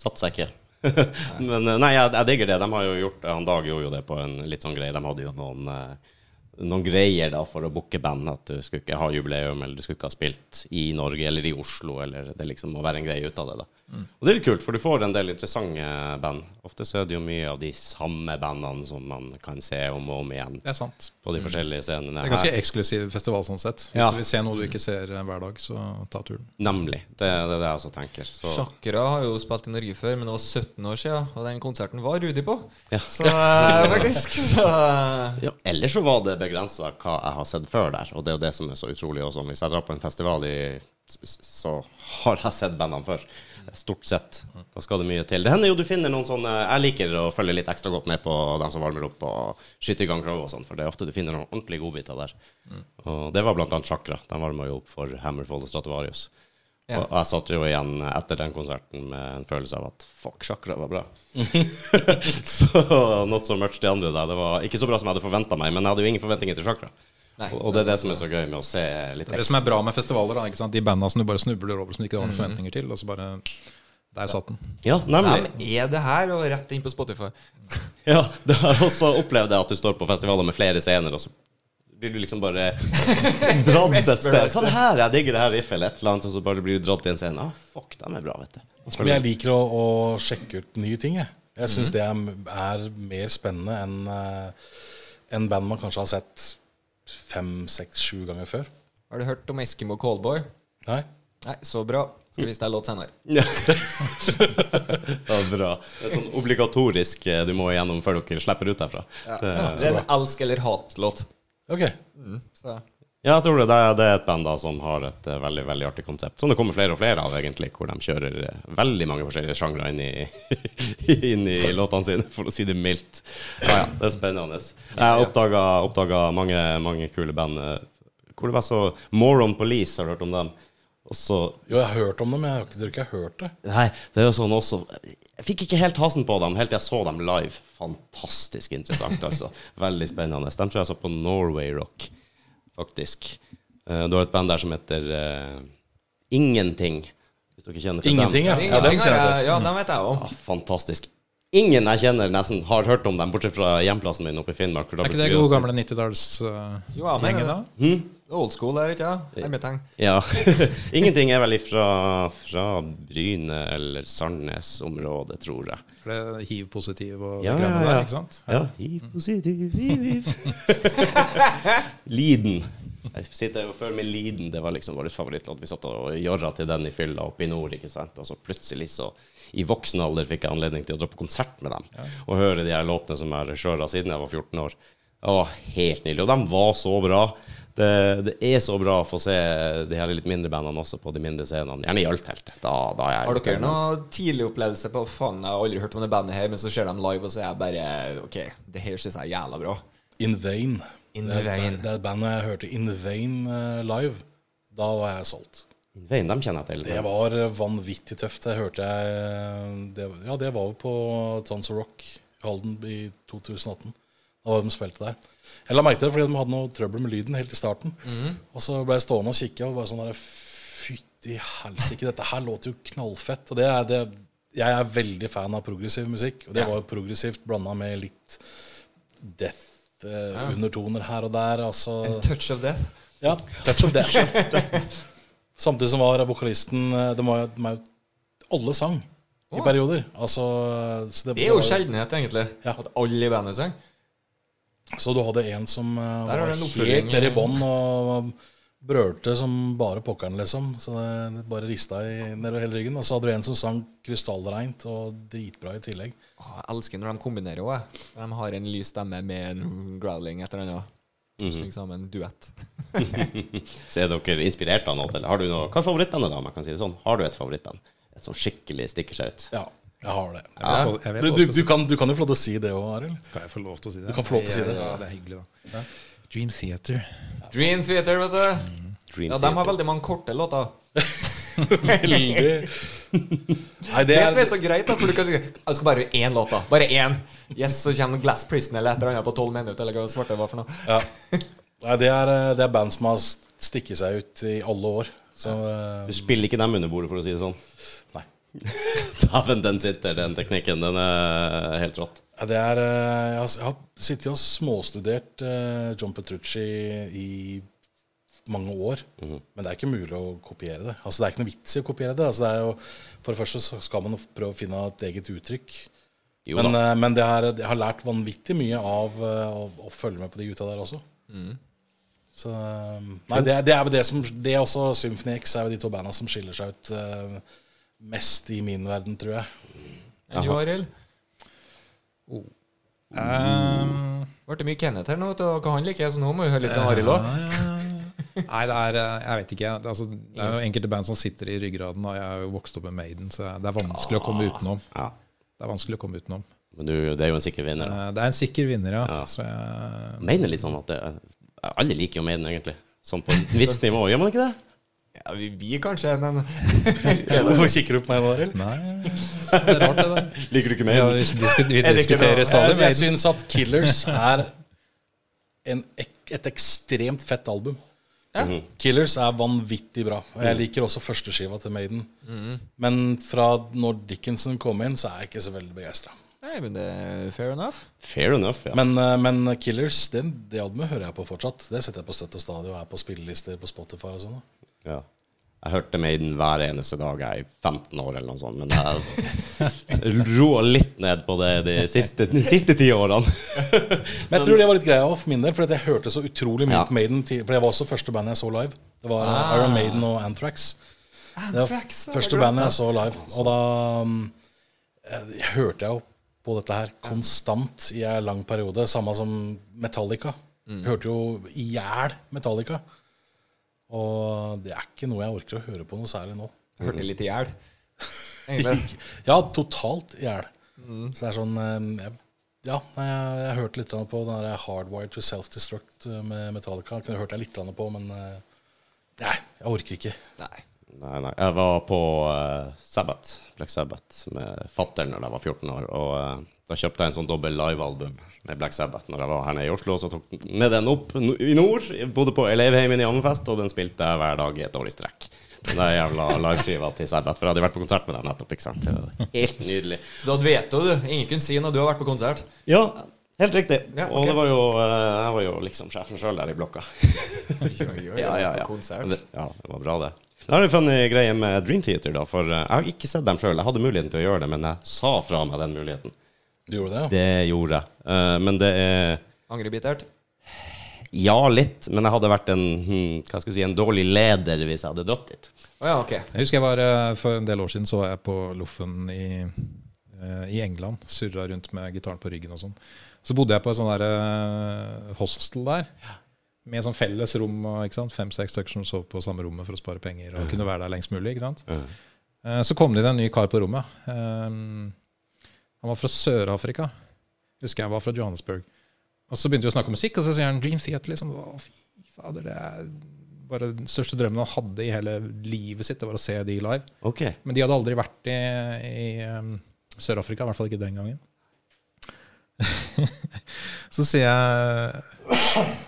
satser seg ikke. Men eh, nei, jeg, jeg digger det. De har jo gjort Han Dag gjorde jo det på en litt sånn greie. De hadde jo noen, eh, noen greier da for å booke band. At du skulle ikke ha jubileum, eller du skulle ikke ha spilt i Norge eller i Oslo. Eller det liksom må være en greie ut av det, da. Og det er litt kult, for du får en del interessante band. Ofte så er det jo mye av de samme bandene som man kan se om og om igjen Det er sant. på de forskjellige scenene. Det er ganske her. eksklusiv festival sånn sett. Hvis Ja. du vil se noe du ikke ser eh, hver dag, så ta turen. Nemlig. Det, det er det jeg også tenker. Så. Sjakra har jo spilt i Norge før, men det var 17 år siden, og den konserten var Rudi på. Ja. Så eh, faktisk så eh, Ja, ellers så var det begrensa hva jeg har sett før der, og det er jo det som er så utrolig også. Hvis jeg drar på en festival i så har jeg sett bandene før. Stort sett. Da skal det mye til. Det hender jo du finner noen sånne Jeg liker å følge litt ekstra godt med på dem som varmer opp og skyter i gang krav og sånn, for det er ofte du finner noen ordentlige godbiter der. Og det var blant annet Chakra. De varma jo opp for Hammerfall og Stratovarius. Ja. Og jeg satt jo igjen etter den konserten med en følelse av at fuck, Chakra var bra. så not so much de andre der. Det var ikke så bra som jeg hadde forventa meg, men jeg hadde jo ingen forventninger til Chakra. Nei. Og, det er det som er så gøy med å se litt Det er det som er bra med festivaler. Da, ikke sant? De banda som du bare snubler over som du ikke har noen forventninger til. Og så bare Der satt den. Ja, nemlig. Hvem er det her? Og rett inn på Spotify. Ja, du har også opplevd det at du står på festivaler med flere scener, og så blir du liksom bare dratt et sted. Hva er det her? Jeg digger det her riffet, eller et eller annet, og så bare blir du dratt til en scene. Ah, fuck, de er bra, vet du. Men jeg liker å, å sjekke ut nye ting. Jeg, jeg syns det er, er mer spennende enn uh, en band man kanskje har sett fem, seks, sju ganger før. Har du hørt om Eskimo Callboy? Nei? Nei, så bra. Skal vise deg låt senere. Ja. det er bra. Det er sånn obligatorisk eh, du må igjennom før dere slipper ut derfra. Det, Det er en elsk- eller hat-låt. Ok. Så ja, jeg tror det. Det er, et band da som har et eh, veldig veldig artig konsept. Som det kommer flere og flere av, egentlig. Hvor de kjører eh, veldig mange forskjellige sjangre inn inn i låtene sine, for å si det mildt. Ja, ja, det er spennende. Jeg oppdaga, mange, mange kule band. eh, Hvor det var så Moron Police, har du hørt om dem? Også, Jo, jeg har hørt om dem, men jeg har ikke, ikke hørt det. Nei, det er jo sånn også Jeg fikk ikke helt hasen på dem helt til jeg så dem live. Fantastisk interessant, altså. Veldig spennende. De tror jeg så på Norway Rock, faktisk. Eh, Du har et band der som heter uh, Ingenting. Hvis dere kjenner til Ingenting, dem. ja. Ja, den kjenner jeg til. Ja, den vet jeg om. Ja, fantastisk. Ingen jeg kjenner nesten har hørt om dem, bortsett fra hjemplassen min oppe i Finnmark. Er ikke det god gode gamle 90-tallsgjengen, Jo, jeg mener da? det. Old school er ikke det? Hermetegn. Ja. Ingenting er vel ifra fra Bryne eller Sandnes-området, tror jeg. For det er hiv-positiv og Ja, greiene ja, ja. der, ikke sant? Ja, hiv-positiv, hiv Liden. Jeg sitter jo før med Liden. Det var liksom vår favorittlåt. Vi satt og jorra til den i fylla oppe i nord. ikke sant? Og så plutselig, så i voksen alder, fikk jeg anledning til å dra på konsert med dem. Og høre de her låtene som jeg har kjørt siden jeg var 14 år. Å, helt nydelig. Og de var så bra. Det, det er så bra å få se de her litt mindre bandene også på de mindre scenene. Gjerne i Ølteltet. Da, da er jeg Har dere noen tidlig opplevelse på Faen, jeg har aldri hørt om det bandet her, men så ser de live, og så er jeg bare OK, det her syns jeg er jævla bra. In Vain. In det, Vain. det bandet jeg hørte In Vain eh, live. Da var jeg solgt. In Vain, dem kjenner jeg til. Det var eh, vanvittig tøft. Det hørte jeg eh, det, Ja, det var jo på Tons of Rock i Halden i 2018. Da var de spilte der. Jeg la merke til det fordi de hadde noe trøbbel med lyden helt i starten. Og så ble jeg stående og kikke og bare sånn Fytti helsike, dette her låter jo knallfett. Og det er det Jeg er veldig fan av progressiv musikk. Og det Ja. var jo progressivt blanda med litt death-undertoner her og der. Altså, Touch of death. ja, touch of death. Samtidig som var vokalisten Det De var, jo Alle sang i perioder. Altså, så Det er jo sjeldenhet, egentlig. Ja. At alle i bandet sang. Så du hadde en som uh, var helt nede i bånn og brølte som bare pokkeren, liksom. Så det, bare rista i nedover hele ryggen. Og så hadde du en som sang krystallreint og dritbra i tillegg. Åh, jeg elsker når de kombinerer òg. De har en lys stemme med en growling et eller annet. Sammen duett. Så er dere inspirert av noe? Eller har du noe Hva er favorittbandet, da? om jeg kan si det sånn? Har du et favorittband? Et som skikkelig stikker seg ut? Ja, jeg har det. Jeg vet, jeg vet Du, du, du, kan, du kan jo få lov til å si det òg, Arild. Kan jeg få lov til å si det? Du kan få lov til å si det. Ja, det er hyggelig, da. Dream Theater. Dream Theater, vet du. Dream Ja, De har veldig mange korte låter. Veldig. Nei, det Det som er er så greit, da, for du kan si Jeg skal bare én låt, da. Bare én. Yes, så kommer Glass Prison eller et eller annet på tolv minutter, eller hva svarte det var for noe. ja. Nei, det er, eh, det er band som har stikket seg ut i alle år. Så eh, Du spiller ikke dem under bordet, for å si det sånn? Dæven, den sitter, den teknikken. Den er helt rått. Ja, det er, eh, jeg har- sittet og småstudert eh, John Petrucci i mange år. Mhm. Men det er ikke mulig å kopiere det. Altså Det er ikke noe vits i å kopiere det. Altså det er jo, for det første så skal man prøve å finne et eget uttrykk. Jo Men, eh, men det er, jeg har lært vanvittig mye av å, å følge med på de gutta der også. Mm. Så Nei, det, det er jo det som Det er også Symphony X er jo de to banda som skiller seg ut mest i min verden, tror jeg. Enn du, Arild? Um, Ble det mye Kenneth her nå, vet du, hva han liker, så nå må vi høre litt fra Arild òg. Nei, det er eh, Jeg vet ikke. Det, er altså, det er jo enkelte band som sitter i ryggraden, og jeg er jo vokst opp med Maiden, så det er vanskelig å komme utenom. Ja. Det er vanskelig å komme utenom. Men du, det er jo en sikker vinner. da. Eh, Det er en sikker vinner, ja. Ja. Så jeg Maiden er litt sånn at det, Alle liker jo Maiden, egentlig. Sånn på et visst nivå. Gjør man ikke det? Ja, vi, vi kanskje, men Hvorfor kikker du på meg nå, Arild? Nei, det er rart, det der. Liker du ikke Ja, Maiden? vi, vi Er diskuterer bra? stadig Jeg, jeg syns at Killers er en, et ekstremt fett album. Ja. Killers er vanvittig bra. Og jeg liker også førsteskiva til Maiden. Men fra når Dickinson kom inn, så er jeg ikke så veldig begeistra. Nei, men det er fair enough. Fair enough, ja. Men, eh, men Killers, det, det albumet hører jeg på fortsatt. Det setter jeg på støtt og stadig og er på spillelister på Spotify og sånn. Ja. Jeg hørte Maiden hver eneste dag jeg i 15 år, eller noe sånt. Men jeg roa litt ned på det de siste, de siste ti årene. Men jeg tror det var litt greia for min del, for jeg hørte så utrolig mye Ja. på Maiden. For det var også første bandet jeg så live. Det var Ah. Iron Maiden og Anthrax. Det var første bandet jeg så live. Og da um, jeg, jeg hørte jeg jo på dette her konstant i en lang periode. Samme som Metallica. Mm. hørte jo i hjel Metallica. Og det er ikke noe jeg orker å høre på noe særlig nå. Jeg hørte litt i hjel. Ja, totalt i hjel. Så det er sånn um, jeg, Ja, jeg, jeg hørte litt på den der Hardwired to Self-Destruct uh, med Metallica. Kunne hørt jeg litt på, men uh, nei, jeg orker ikke. Nei. Nei, nei. Jeg var på uh, Sabbath, Black Sabbath med fatter'n da jeg var 14 år. Og eh, da kjøpte jeg en sånn dobbel livealbum med Black Sabbath når jeg var her nede i Oslo. Så tok med den opp i nord. Jeg bodde på elevheimen i Hammerfest, og den spilte jeg hver dag i et årlig strekk. Den der jævla liveskiva til Sabbath. For jeg hadde vært på konsert med dem nettopp. ikke sant? Helt nydelig. Så da vet du. Ingen kunne si når du har vært på konsert. Ja, helt riktig. Ja, okay. Og det var jo, eh, jeg var jo liksom sjefen sjøl der i blokka. Oi, oi, oi, Ja, ja, ja. Konsert. Det, ja, det var bra, det. Da har en funnet greie med Dream Theater, da. For eh, jeg har ikke sett dem sjøl. Jeg hadde muligheten til å gjøre det, men jeg sa fra meg den muligheten. Du gjorde det, ja? Det gjorde jeg. Uh, men det er Angrer bittert? Ja, litt. Men jeg hadde vært en, hmm, hva skal jeg si, en dårlig leder hvis jeg hadde dratt dit. Å ja, ok. Jeg husker jeg var eh, For en del år siden så var jeg på Loffen i, eh, i England. Surra rundt med gitaren på ryggen og sånn. Så bodde jeg på et sånn der hostel der. Med sånn felles rom. Fem-seks stykker som sov på samme rommet for å spare penger. Og kunne være der lengst mulig. ikke sant? Mm. Eh, Så kom det inn en ny kar på rommet. Eh, Han var fra Sør-Afrika. Husker jeg var fra Johannesburg. Og så begynte vi å snakke om musikk, og så sier han Dream Theater. liksom, Å, fy fader, det er bare den største drømmen han hadde i hele livet sitt, det var å se de live. Okay. Men de hadde aldri vært i, i um, Sør-Afrika, i hvert fall ikke den gangen. så sier jeg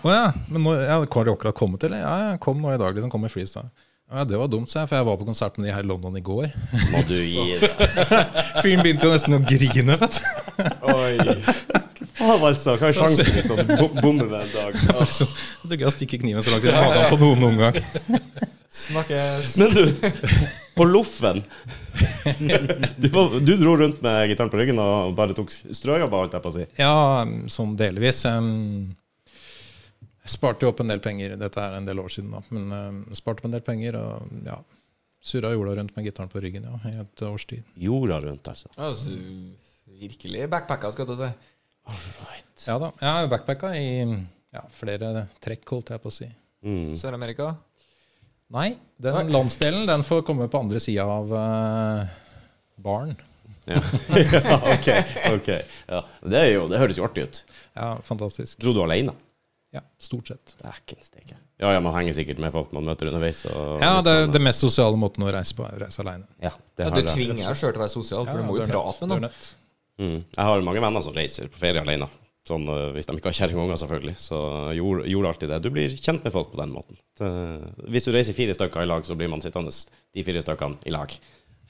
Å ja, men nå, ja, har de akkurat kommet, eller? Ja, jeg kom nå i dag. liksom, kom i freestyle. Ja, Det var dumt, sa jeg, for jeg var på konsert med de her i London i går. Må du gi deg. Fyren begynte jo nesten å grine, vet du. Oi. Faen, altså. Hva er sjansen for han bom- bombe med en dag? Så, jeg tror ikke jeg stikker kniven så langt i magen på noen noen gang. Snakkes. Men du, på loffen du, du dro rundt med gitaren på ryggen og bare tok strøjobber, holdt jeg på å si. Ja, sånn delvis. Um, sparte jo opp en del penger. Dette er en del år siden, da. Men uh, sparte opp en del penger og ja, surra jorda rundt med gitaren på ryggen ja, i et års tid. Jorda rundt, altså. Altså, virkelig backpacka, skal du si. Ja da. Jeg har backpacka i ja, flere trekk, holdt jeg på å si. Mm. Sør-Amerika. Nei, den Nei. landsdelen den får komme på andre sida av uh, baren. Ja. ja, ok. ok. Ja. Det, er jo, det høres jo artig ut. Ja, fantastisk. Dro du alene? Ja, stort sett. Dæken steike. Ja, ja, man henger sikkert med folk man møter underveis. Og Ja, det er sånn, det mest sosiale måten å reise på, er å reise aleine. ja, det Ja, du tvinger deg sjøl til å være sosial, for du må jo prate med noen. Mm. Jeg har mange venner som reiser på ferie alene. Sånn, øh, hvis de ikke har kjerringunger, selvfølgelig. Så gjorde, gjorde alltid det. Du blir kjent med folk på den måten. Det, hvis du reiser fire stykker i lag, så blir man sittende de fire stykkene i lag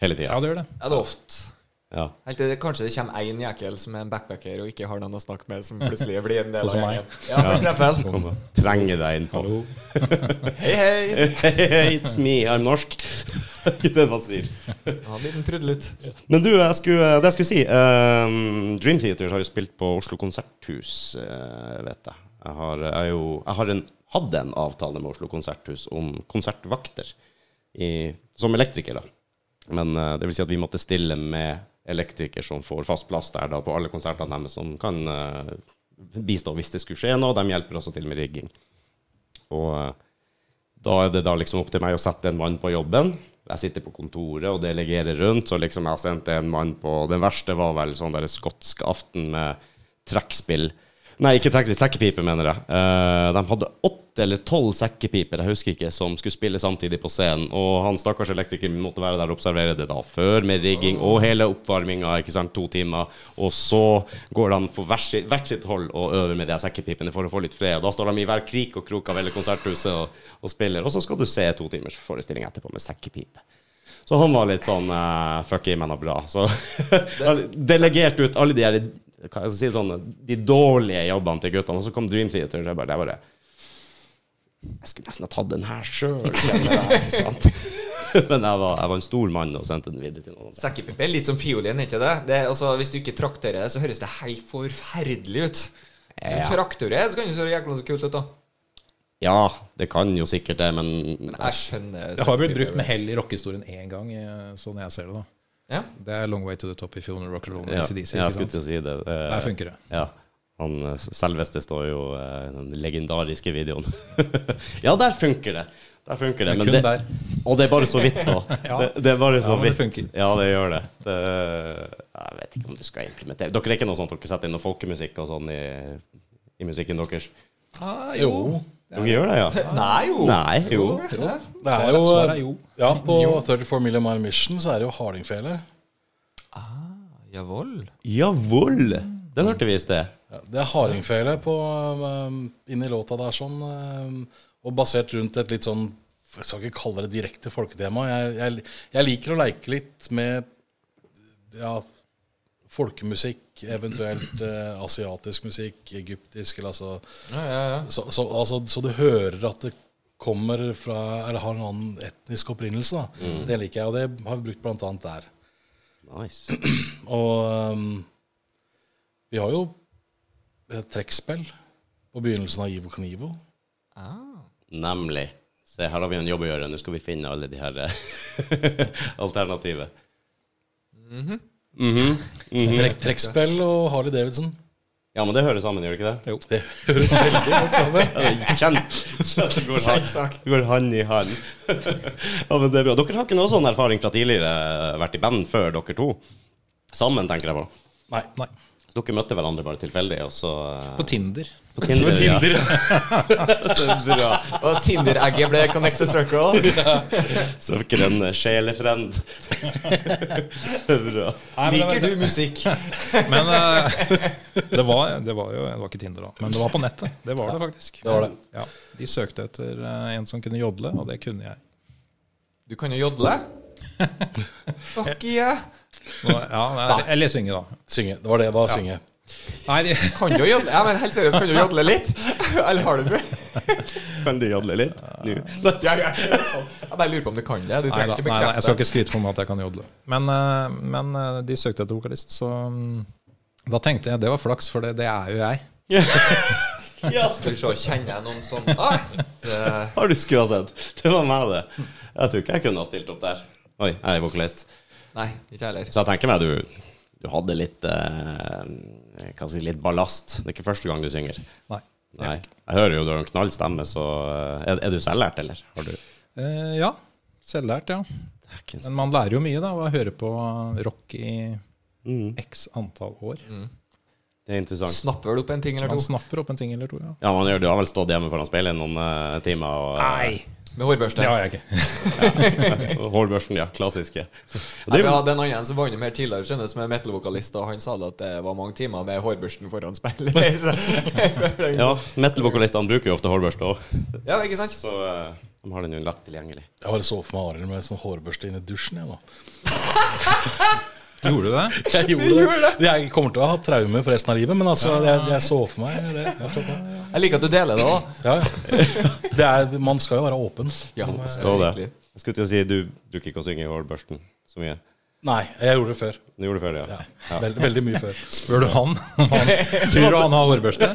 hele tida. Ja, det gjør det. Ja, det er ofte. Ja. Helt til det, kanskje det kommer én jækel som er en backpacker og ikke har noen å snakke med, som plutselig blir en del Sånn av meg. gjengen. Ja, for eksempel. Kom og trenge deg inn. Hei, hei. Hey, it's me, I'm norsk. Ikke det man sier. Ha en liten trudelutt. Men du, jeg skulle, det jeg skulle si um, Dream Theater har jo spilt på Oslo Konserthus, eh, vet jeg. Jeg har, jeg jo, jeg har en, hadde en avtale med Oslo Konserthus om konsertvakter i, som elektriker, da. Men eh, det vil si at vi måtte stille med elektriker som får fast plass der da, på alle konsertene deres, som kan eh, bistå hvis det skulle skje noe. De hjelper også til med rigging. Og eh, da er det da liksom opp til meg å sette en mann på jobben. Jeg sitter på kontoret og delegerer rundt, så liksom jeg sendte en mann på Den verste var vel sånn der skotsk aften med trekkspill. Nei, ikke taxi, sekkepipe, mener jeg. Eh, de hadde åtte eller tolv sekkepiper, jeg husker ikke, som skulle spille samtidig på scenen. Og han stakkars elektriker måtte være der og observere det da før, med rigging og hele oppvarminga, ikke sant, to timer. Og så går de på hvert sitt, hvert sitt hold og øver med de sekkepipene for å få litt fred. Og da står de i hver krik og krok av hele konserthuset og, og spiller. Og så skal du se to timers forestilling etterpå med sekkepipe. Så han var litt sånn uh, Fuck i, men bra. Så delegert ut alle de her hva jeg skal si, sånn, de dårlige jobbene til guttene. Og så kom Dream Theater. Og jeg bare, det bare Jeg skulle nesten ha tatt den her sjøl, Men jeg var, jeg var en stor mann og sendte den videre til noen. Sekkepipe er litt som fiolin, er ikke det? det er, altså, hvis du ikke trakterer det, så høres det helt forferdelig ut. Men Ja. traktorer, så kan det se jækla så kult ut, da. Ja, det kan jo sikkert det, men Men jeg skjønner Det har blitt brukt med hell i rockehistorien én gang, sånn jeg ser det. da Ja. Det er Long Way to the Top if you wanna rock and roll med ja, ACDC. jeg skulle til å si det. Eh, Der funker det. Ja. Han eh, selveste står jo eh, i den legendariske videoen. ja, der funker det. Der funker det. Men Men kun det der. og det er bare så vidt, da. Ja. det, det er bare så Ja, vidt. det funker. Ja, det gjør det. det. Jeg vet ikke om du skal implementere Dere er ikke noe sånt dere setter inn noe folkemusikk og sånn i, i musikken deres? Ah, Jo. Dere gjør det, ja? Nei, jo. Nei, jo. Det er jo Svaret er jo. Ja, på 34 Million Mile Mission så er det jo hardingfele. Jawohl. Jawohl! Den hørte vi i sted. Ja, det er hardingfele på, um, inni låta der sånn, um, og basert rundt et litt sånn Jeg skal ikke kalle det direkte folketema. Jeg, jeg, jeg liker å leke litt med ja, folkemusikk, eventuelt eh, asiatisk musikk, egyptisk eller altså Ja, ja, ja. så, så, altså, så du hører at det kommer fra Eller har en annen etnisk opprinnelse. da Det liker jeg, og det har vi brukt blant annet der. Nice. Og um, vi har jo et trekkspill på begynnelsen av Ivo Knivo. Ah. Nemlig. Se, her har vi en jobb å gjøre. Nå skal vi finne alle de her eh, -hmm. Mm -hmm. Trekk, trekkspill og Harley Davidson. Ja, men det hører sammen, gjør det ikke det? Jo. Det høres veldig godt sammen. Ja, det Kjent. Kjent går, hand, sak. går hand i hand. ja, men det er bra. Dere har ikke noe sånn erfaring fra tidligere, vært i band før dere to? Sammen, tenker jeg på. Nei. Nei. Dere møtte hverandre bare tilfeldig, og så eh, På Tinder. På Tinder. Ja. Så bra. Og Tinder-egget ble connect to circle. Så dere en eh, sjelefrend. bra. Liker du musikk? Men uh, det, var, det var jo Det var ikke Tinder, da. Men det var på nettet. Det var det faktisk. Det var det. Ja, De søkte etter uh, en som kunne jodle, og det kunne jeg. Du kan jo jodle. Fuck yeah. Nå, ja, nei, eller synge, da. Synge. Det var det. Bare synge. Nei, de, Kan du jodle? Ja, men helt seriøst, kan du jodle litt? Eller har du Kan du jodle litt? Ja, ja, er sånn. Jeg bare lurer på om du kan det. Du nei, trenger da, ikke nei, da, jeg skal ikke skryte på meg at jeg kan jodle. Men, eh, men eh, de søkte etter vokalist, så mm, da tenkte jeg det var flaks, for det, det er jo jeg. Ja, Skal vi se, kjenner jeg noen som ah, det, har du skulle ha sett. Det var meg, det. Jeg tror ikke jeg kunne ha stilt opp der. Oi, jeg er vokalist. Nei, ikke heller. Så jeg tenker meg du, du hadde litt eh, Hva si, litt ballast. Det er ikke første gang du synger. Nei. Nei. Jeg hører jo du har en knall stemme, så eh, Er, er du selvlært, eller? Har du Eh, ja. Selvlært, ja. Men man lærer jo mye da av å høre på rock i mm, x antall år. Det er interessant. Snapper vel opp en ting eller to? Man snapper opp en ting eller to, ja. Ja, man gjør, Du har vel stått hjemme foran speilet noen uh, timer og eh, Med hårbørste. Det har jeg ikke. Hårbørsten, ja. Klassiske. Er vi hadde en annen som vant mer tidligere, skjønner, som er metal-vokalist, og han sa det at det var mange timer med hårbørsten foran speilet. Ja, Metal-vokalistene bruker jo ofte hårbørste òg, ja, ikke sant? så uh, de har den jo lett tilgjengelig. Jeg bare så for meg Arild med sånn hårbørste inn i dusjen. Jeg, nå. Gjorde du det? jeg gjorde det. Jeg kommer til å ha traume for resten av livet, men altså, jeg, jeg så for meg det. Jeg liker at du deler det, da. Ja, ja. det er, man skal jo være åpen. Ja, man skal det. Jeg skulle til å si du bruker ikke å synge i hårbørsten så mye. Nei, jeg gjorde det før. Du gjorde det før, ja. Ja. Veld, veldig mye før. Spør du han? han tror du han har hårbørste?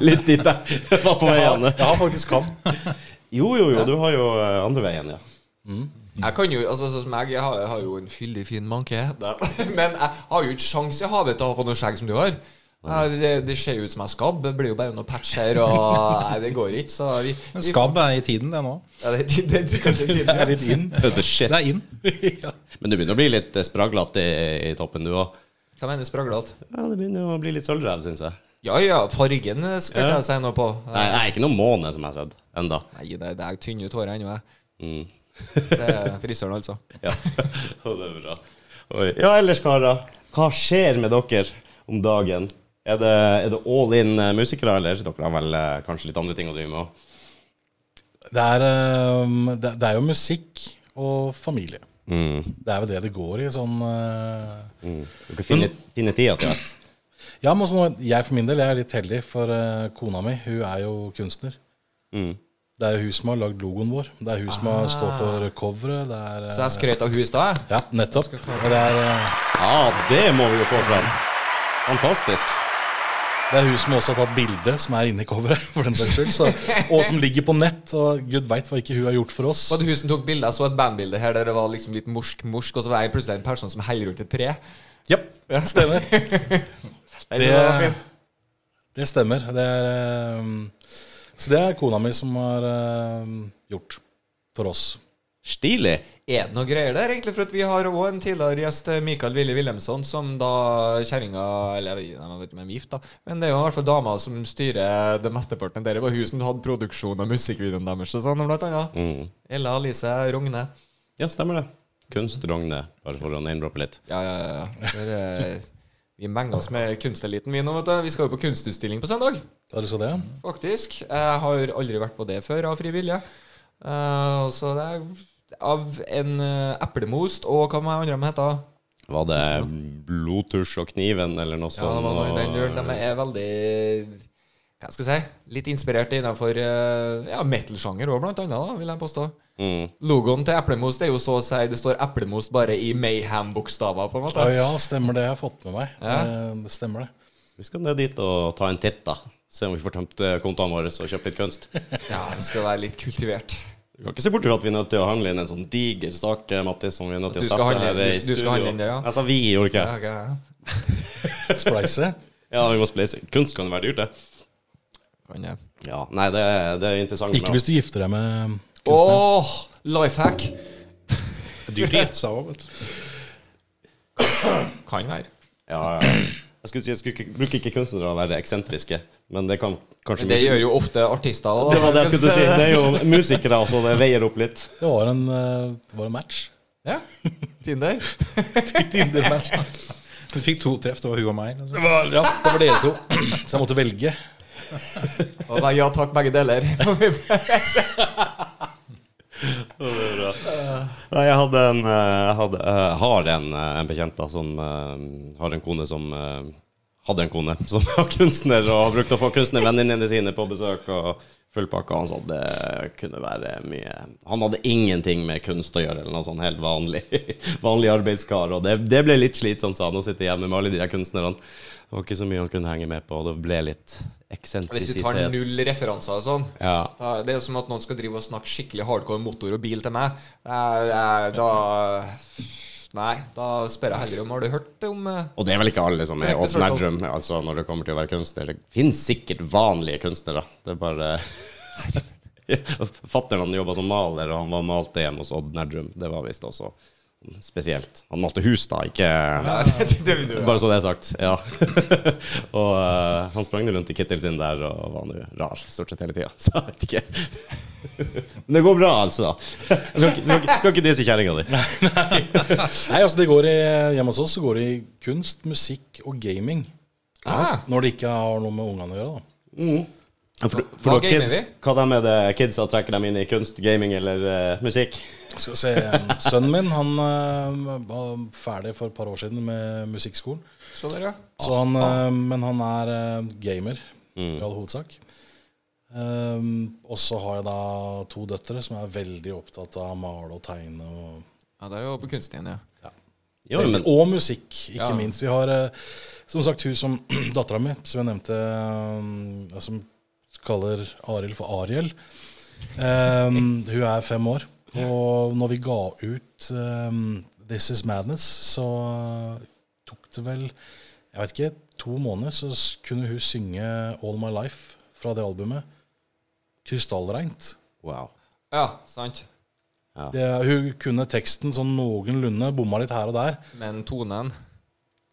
Litt dit jeg var på vei igjen. Jeg har faktisk kam. Jo, jo, jo, du har jo eh, andre veien, ja. Jeg kan jo, altså sånn som jeg, jeg har, jeg har jo en fyldig fin manke. Men jeg har jo ikke sjans i havet til å få noe skjegg som du har. Jeg- Det, det ser jo ut som jeg er skabb. Det blir jo bare noe patch her, og nei, det går ikke. Så vi, vi Skabb er i tiden, det nå. Ja, det, det, det, det, er litt inn. Det er inn. Men du begynner å bli litt eh, spraglete i, toppen, du òg. Hva mener du spraglete? Ja, det begynner å bli litt sølvrev, syns jeg. Ja ja, fargen skal ikke Ja. jeg si noe på. Nei, er ikke noen måne som jeg har sett enda. Nei, det, det er tynne ut håret ennå. jeg. Mm. Det er frisøren, altså. Ja, og det er bra. Oi. Ja, ellers, karer. Hva skjer med dere om dagen? Er det, er det all in eh, musikere, eller? Dere har vel eh, kanskje litt andre ting å drive med òg? Det, um, det, det er jo musikk og familie. Mm. Det er jo det det går i. Sånn uh, Mm. Dere finner, finner tida til hvert. Ja, men også jeg for min del jeg er litt heldig, for uh, kona mi hun er jo kunstner. Mm. Det er jo hun som har lagd logoen vår. Det er hun som har står for coveret. Det er, Så jeg skrøt av hun i stad. Ja, nettopp. Og det er, uh, Ja, det må vi jo få fram. Fantastisk. det er hun som også har tatt bilde som er inni coveret, for den saks skyld. Så, og som ligger på nett. Og gud veit hva ikke hun har gjort for oss. Var det hun som tok bilde? Jeg så et bandbilde her der det var liksom litt morsk-morsk, og så var jeg plutselig en person som heller rundt et tre. Ja, stemmer. Det, det det stemmer. Det er, um, så det er kona mi som har uh, gjort for oss. Stilig. Er det noe greier der, egentlig? For at vi har òg en tidligere gjest, Mikael Willy Wilhelmsson, som da kjerringa Eller jeg vet ikke om de er gift, da. Men det er jo i hvert fall dama som styrer det mesteparten. Det var hun som hadde produksjon av musikkvideoen deres og sånn, blant annet. Mm. Ella Alice Rogne. Ja, stemmer det. Kunst Rogne, bare for å name-droppe litt. Ja, ja, ja. ja. Eh, vi menger oss med kunsteliten, vi nå, vet du. Vi skal jo på kunstutstilling på søndag. Ja, du det så det. Faktisk. Jeg har aldri vært på det før av fri vilje. Uh, så det er av en uh, eplemost og hva med andre de heter? Var det blodtusj og kniven eller noe Ja, sånt? det var noe i den duren. De er veldig Hva skal jeg si? Litt inspirert innenfor uh, ja, metal-sjanger òg, blant annet, da, vil jeg påstå. Mm. Logoen til Eplemost er jo så å si Det står Eplemost bare i Mayhem-bokstaver, på en måte. Ja, stemmer det. Jeg har fått med meg. Ja. Eh, Det stemmer det. Vi skal ned dit og ta en titt, da. Se om vi får tømt eh, kontoene våre og kjøpt litt kunst. Ja, det skal være litt kultivert. Du kan ikke se bort fra at vi er nødt til å handle inn en sånn diger stake, Mattis, som vi er nødt til Du å skal sette handle- her i studio. du skal handle inn det, ja. Altså, vi gjorde ikke Ja, okay, ok. Spleise. Ja, vi må spleise. Kunst kan jo være dyrt, det. Kan jeg. Ja, nei, det, er- det er interessant. Ikke hvis du gifter deg med kunstner. Åh, life hack. Dyrt å gifte seg òg, vet du. Kan være. Ja, ja. Jeg skulle si, jeg skulle ikke, bruker ikke kunstnere å være eksentriske, men det kan kanskje Men det gjør jo ofte artister. da. Det var det jeg skulle si. Det er jo musikere så det veier opp litt. Det var en, eh, det var en match. Ja, Tinder. Tinder-match. Du fikk to treff. Det var hun og meg. Det Liksom. var, ja, det var dere to. Så jeg måtte velge. Og da ja takk, begge deler. Er. Nei, jeg hadde en Jeg hadde, jeg har en, eh, en bekjent da, som eh, har en kone som eh, hadde en kone som var kunstner, og har brukt å få kunstnervenninnene sine på besøk. og full pakke. Han sa det kunne være mye Han hadde ingenting med kunst å gjøre, eller noe sånn helt vanlig, vanlig arbeidskar. Og det, det ble litt slitsomt, sa han, å sitte hjemme med alle de der kunstnerne. Det var ikke så mye han kunne henge med på, og det ble litt eksentrisitet. Hvis du tar null referanser og sånn Ja. da, Det er jo som at noen skal drive og snakke skikkelig hardcore motor og bil til meg. Eh, Da Nei, da spør jeg heller om Har du hørt om eh, Og det er vel ikke alle som er off nadrum altså når det kommer til å være kunstner. Det finnes sikkert vanlige kunstnere. Det er bare Fatteren jobba som maler, og han var malte hjemme hos Odd Nerdrum. Det var visst også spesielt. Han malte hus, da, ikke Bare så det er sagt. Ja. og uh, han sprang rundt i kittel sin der og var nå rar stort sett hele tida. Så jeg vet ikke. Men det går bra, altså. Skal skal ikke, skal ikke disse kjerringa di. Nei, altså det går i, Hjemme hos oss så går det i kunst, musikk og gaming. Ah. Når det ikke har noe med ungene å gjøre. da For, for Hva kids, hva de er det kidsa trekker dem inn i kunst, gaming eller uh, musikk? Skal se, Sønnen min han uh, var ferdig for et par år siden med musikkskolen. Så dere. ja. Så han, uh, men han er eh, gamer Mm. i all hovedsak. Um, og så har jeg da to døtre som er veldig opptatt av å male og tegne. Og, Ja, det er jo på kunststien, ja. Jo, men, og musikk, ikke Ja. minst. Vi har eh, som sagt hun som dattera mi, som jeg nevnte, um, som kaller Arild for Ariel. Um, hun er fem år. Og når vi ga ut um, This Is Madness, så tok det vel jeg vet ikke, to måneder, så kunne hun synge All My Life fra det albumet. Krystallreint. wow. Ja, sant. Det, hun kunne teksten sånn noenlunde, bomma litt her og der. Men tonen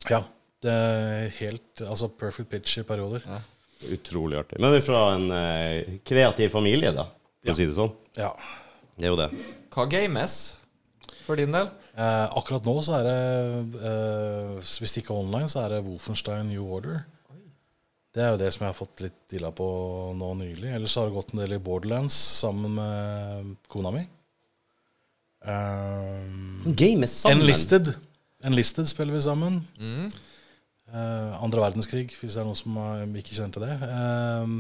Ja. Det er helt Altså perfect pitch i perioder. Utrolig artig. Men fra en eh, kreativ familie, da, for å si det sånn. Ja. Det er jo det. Hva games for din del? Eh, akkurat nå så er det eh, Hvis det ikke er online, så er det Wolfenstein New Order. Det er jo det som jeg har fått litt dilla på nå nylig. Ellers har det gått en del i Borderlands sammen med kona mi. Um, Game er sammen. Enlisted. Enlisted spiller vi sammen. Mm. Eh, andre verdenskrig, hvis det er noen som ikke kjenner til det. Eh,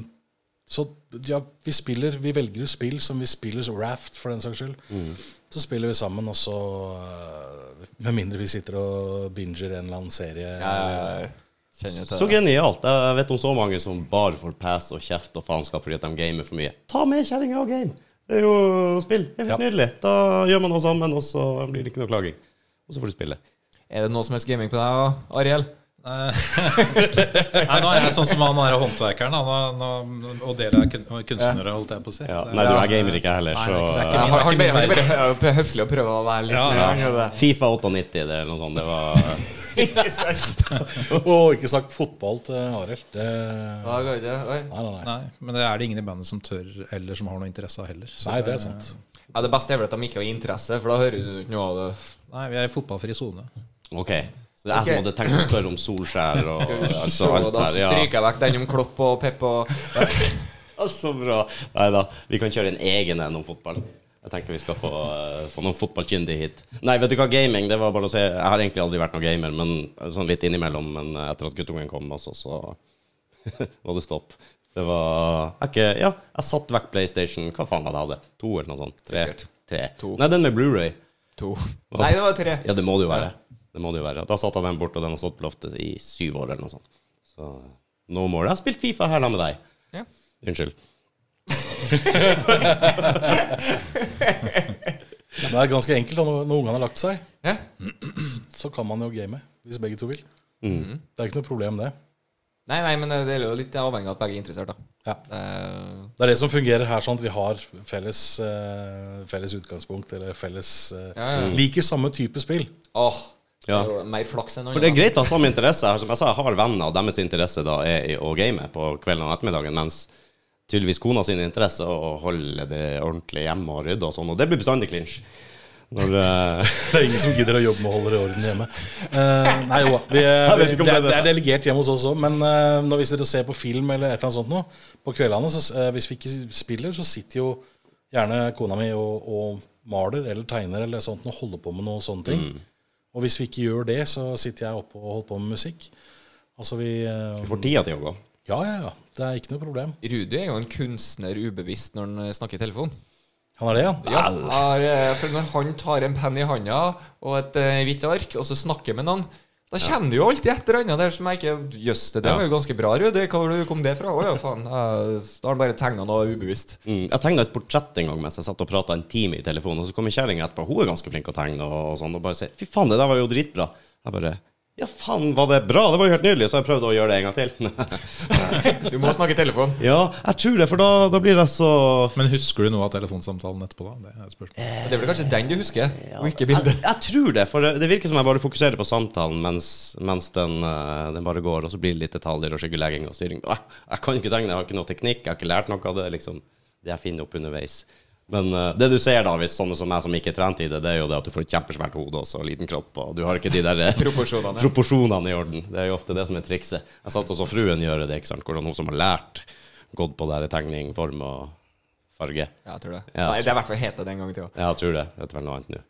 så ja, vi spiller Vi velger jo spill som vi spiller, så Raft for den saks skyld. Mm. Så spiller vi sammen, og så eh, Med mindre vi sitter og binger en eller annen serie. Ja, ja, ja. Til Så det. genialt. Jeg vet om så mange som bare får pass og kjeft og faenskap fordi at de gamer for mye. Ta med kjerringa og game! Det er jo spill. Det er helt Ja. nydelig. Da gjør man noe sammen, og så blir det ikke noe klaging. Og så får du spille. Er det noe som helst gaming på deg, Ariel? Nei, nå er jeg sånn som han er håndverkeren, han er, nå, og dere er kun, kunstnere, holdt jeg på å si. Ja. Nei, du er gamer ikke heller, Nei, så det er ikke han, det er bare, ikke min han vei. bare er høflig og prøver å være litt Ja, ja. Fifa 98 det, eller noe sånt. Det var Og ikke sagt fotball til Arild. Det det? Nei, nei, nei. Nei, men det er det ingen i bandet som tør, eller som har noe interesse av heller. Så Nei, det er sant. Ja, det beste er vel at de ikke har interesse, for da hører du ikke noe av det. Nei, vi er i fotballfri sone. OK. Så det er jeg som hadde tenkt å spørre om Solskjær og altså, alt da her. Ja. stryker jeg vekk den om Klopp og Pep og Ja, Så bra. Nei da, vi kan kjøre en egen en om fotball. Jeg tenker vi skal få, uh, få noen fotballkyndige hit. Nei, vet du hva, gaming, det var bare å si. Jeg har egentlig aldri vært noen gamer, men sånn litt innimellom. Men etter at guttungen kom altså, så var det stopp. Det var ikke, Ja, jeg satte vekk PlayStation. Hva faen var det jeg hadde? To eller noe sånt? Tre? Tre. Nei, den med Blu-ray. to. Nei, det var tre. Ja, det må det jo være. Det må det jo være. Da satte jeg den bort, og den har stått på loftet i syv år eller noe sånt. Så no more. Jeg har spilt Fifa her da med deg. Ja. Unnskyld. Det er ganske enkelt. Når når ungene har lagt seg, Ja. så kan man jo game. Hvis begge to vil. Mm. Det er ikke noe problem, det. Nei, nei, men det er jo litt avhengig av at begge er interessert, da. Ja. Det, Det er det som fungerer her, sånn at vi har felles, eh, felles utgangspunkt, eller felles eh, ja, ja. Liker samme type spill. Åh, det er jo mer flaks enn For det er greit å ha samme interesse. Som jeg sa, jeg har venner, og deres interesse da er å game på kvelden og ettermiddagen, mens tydeligvis kona sin interesse er å holde det ordentlig hjemme og rydde og sånn, og det blir bestandig clinch. Når uh... Det er ingen som gidder å jobbe med å holde det i orden hjemme. Uh, nei jo, vi, vi, det, er, det er er delegert hjemme hos oss òg. Men uh, når vi sitter og ser på film eller et eller annet sånt noe på kveldene, så hvis vi ikke spiller, så sitter jo gjerne kona mi og, og maler eller tegner eller sånt og holder på med noe sånne ting. Og hvis vi ikke gjør det, så sitter jeg oppe og holder på med musikk. Altså vi eh, Du får tida til å gå. Ja, ja, ja. Det er ikke noe problem. Rudi er jo en kunstner ubevisst når han snakker i telefon. Han er det, ja? Ja, har, eh, for Når han tar en penn i handa og et eh, hvitt ark, og så snakker med noen, da kommer det jo alltid et eller annet der som jeg ikke Jøss, det der var jo ganske bra, Rudi. Hvor kom det fra? Å ja, faen. Da har han bare tegna noe ubevisst. Mm. Jeg tegna et portrett en gang mens jeg satt og prata en time i telefonen, og så kommer kjerringa etterpå. Hun er ganske flink å tegne og, sånn, og bare sier 'fy faen, det der var jo dritbra'. Jeg bare ja, faen, var det bra? Det var jo helt nydelig. Så jeg prøvde å gjøre det en gang til. Du må snakke i telefon. ja, jeg tror det, for da, da blir det så Men husker du noe av telefonsamtalen etterpå, da? Det er spørsmålet. Eh, Det er vel kanskje den du husker, og ikke jeg, bildet. jeg tror det, for det, det virker som jeg bare fokuserer på samtalen mens, mens den, eh, den bare går, og så blir det litt detaljer og skyggelegging og styring. Jeg, jeg kan ikke tegne, jeg har ikke noe teknikk, jeg har ikke lært noe av det. liksom Det jeg finner opp underveis. Men uh, det du ser da, hvis sånne som meg som ikke er trent i det, det er jo det at du får et kjempesvært hode også, og liten kropp, og du har ikke de der eh, Proporsjonene. proporsjonene i orden. Det er jo ofte det som er trikset. Jeg satt og så fruen gjøre det, ikke sant? hvordan hun som har lært, gått på der tegning, form og farge. Ja, jeg tror det. Ja. Nei, det er i hvert fall het det den gangen til òg. Ja, jeg tror det. Det er vel noe annet nå.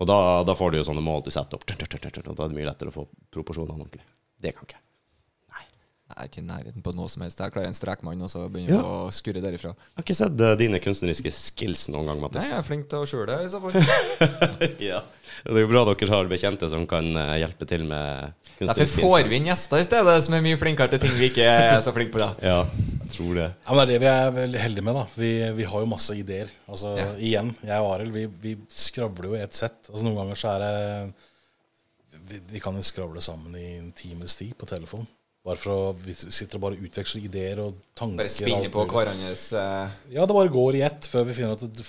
Og da, da får du jo sånne mål du setter opp, og da er det mye lettere å få proporsjonene ordentlig. Det kan ikke jeg. Jeg er ikke i nærheten på noe som helst. Jeg klarer en strekmann, og så begynner jeg Ja. å skurre derifra. Jeg har ikke sett uh, dine kunstneriske skills noen gang, Nei, jeg er flink til å skjule det, i så fall. ja. Det er jo bra dere har bekjente som kan eh, hjelpe til med Derfor får vi inn gjester i stedet, som er mye flinkere til ting vi ikke er så flinke på. da Ja, jeg tror det. Ja, men Det er det vi er veldig heldige med. da Vi, vi har jo masse ideer. Altså Ja. Igjen, jeg og Arild, vi, vi skravler jo i ett sett. Altså Noen ganger så er det vi, vi kan jo skravle sammen i en times tid på telefon. Bare for å Vi sitter og bare utveksler ideer og tanker. Bare spinner på hverandres uh... Ja, det bare går i ett før vi finner at det,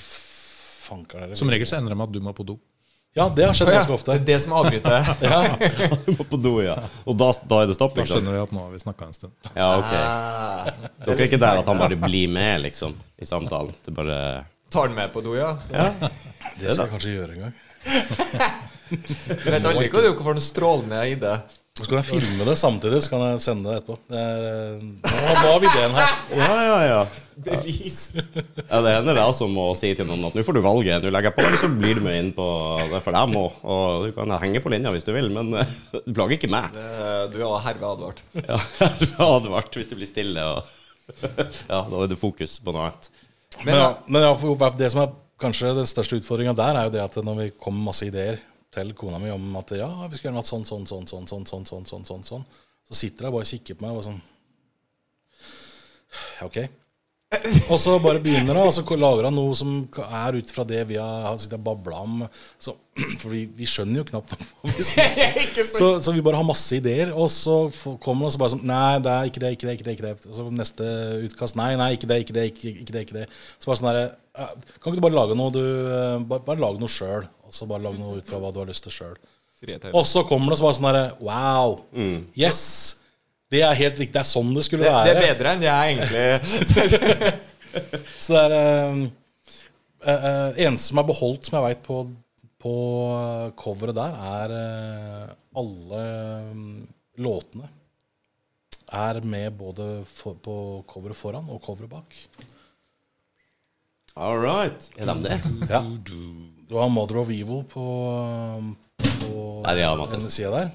Fanker dere Som regel så ender det med at du må på do. Ja, det har skjedd ja, ganske ofte. Det er det som avbryter. Ja. Du må på do, ja. Og da, da er det stopp, Da skjønner vi at nå har vi snakka en stund. Ja, ok. Ah, Dere er ikke der at han bare blir med, liksom, i samtalen? Du bare Tar han med på do, ja. Det skal jeg kanskje gjøre en gang. Du vet aldri hva du får noe strålende i det. Så kan jeg filme det samtidig, så kan jeg sende det etterpå. Det er, eh, nå, har vi ideen her. Ja, ja, ja. Bevis. Ja, Det hender jeg som må si til noen at nå får du valget. Nå legger på, eller så blir du med inn på det for dem òg. Og du kan henge på linja hvis du vil, men eh, du plager ikke meg. Du er herved advart. Ja, herved er advart hvis det blir stille. Og ja, da er det fokus på noe annet. Men, ja, men ja, for det som er kanskje den største utfordringa der, er jo det at når vi kommer med masse ideer til kona mi om at ja, vi skal gjøre noe sånn, sånn, sånn, sånn, sånn, sånn, sånn, sånn, sånn, sånn, så sitter jeg bare og kikker på meg og sånn Ja, ok. Og så bare begynner hun, og så lager hun noe som er ut fra det vi har sittet og babla om. Så, for vi, vi skjønner jo knapt Ikke så så, vi bare har masse ideer, og så kommer det og så bare sånn Nei, det er ikke det, ikke det, ikke det. ikke det Og så neste utkast Nei, nei, ikke det, ikke det, ikke, ikke det. ikke det Så bare sånn derre Kan ikke du bare lage noe du eh, Bare, bare lage noe sjøl. Og så bare lage noe ut fra hva du har lyst til sjøl. Og så kommer det så bare sånn derre Wow. Yes! Det er helt riktig. Det er sånn det skulle Det, det er bedre enn jeg egentlig Så det er uh, eh, Eneste som er beholdt, som jeg veit på, på eh, coveret der, er uh, alle mm, låtene er med både for, på coveret foran og coveret bak. All right. Er de det? Ja. Du har Mother of Evil på, på Nei, ja, denne sida der.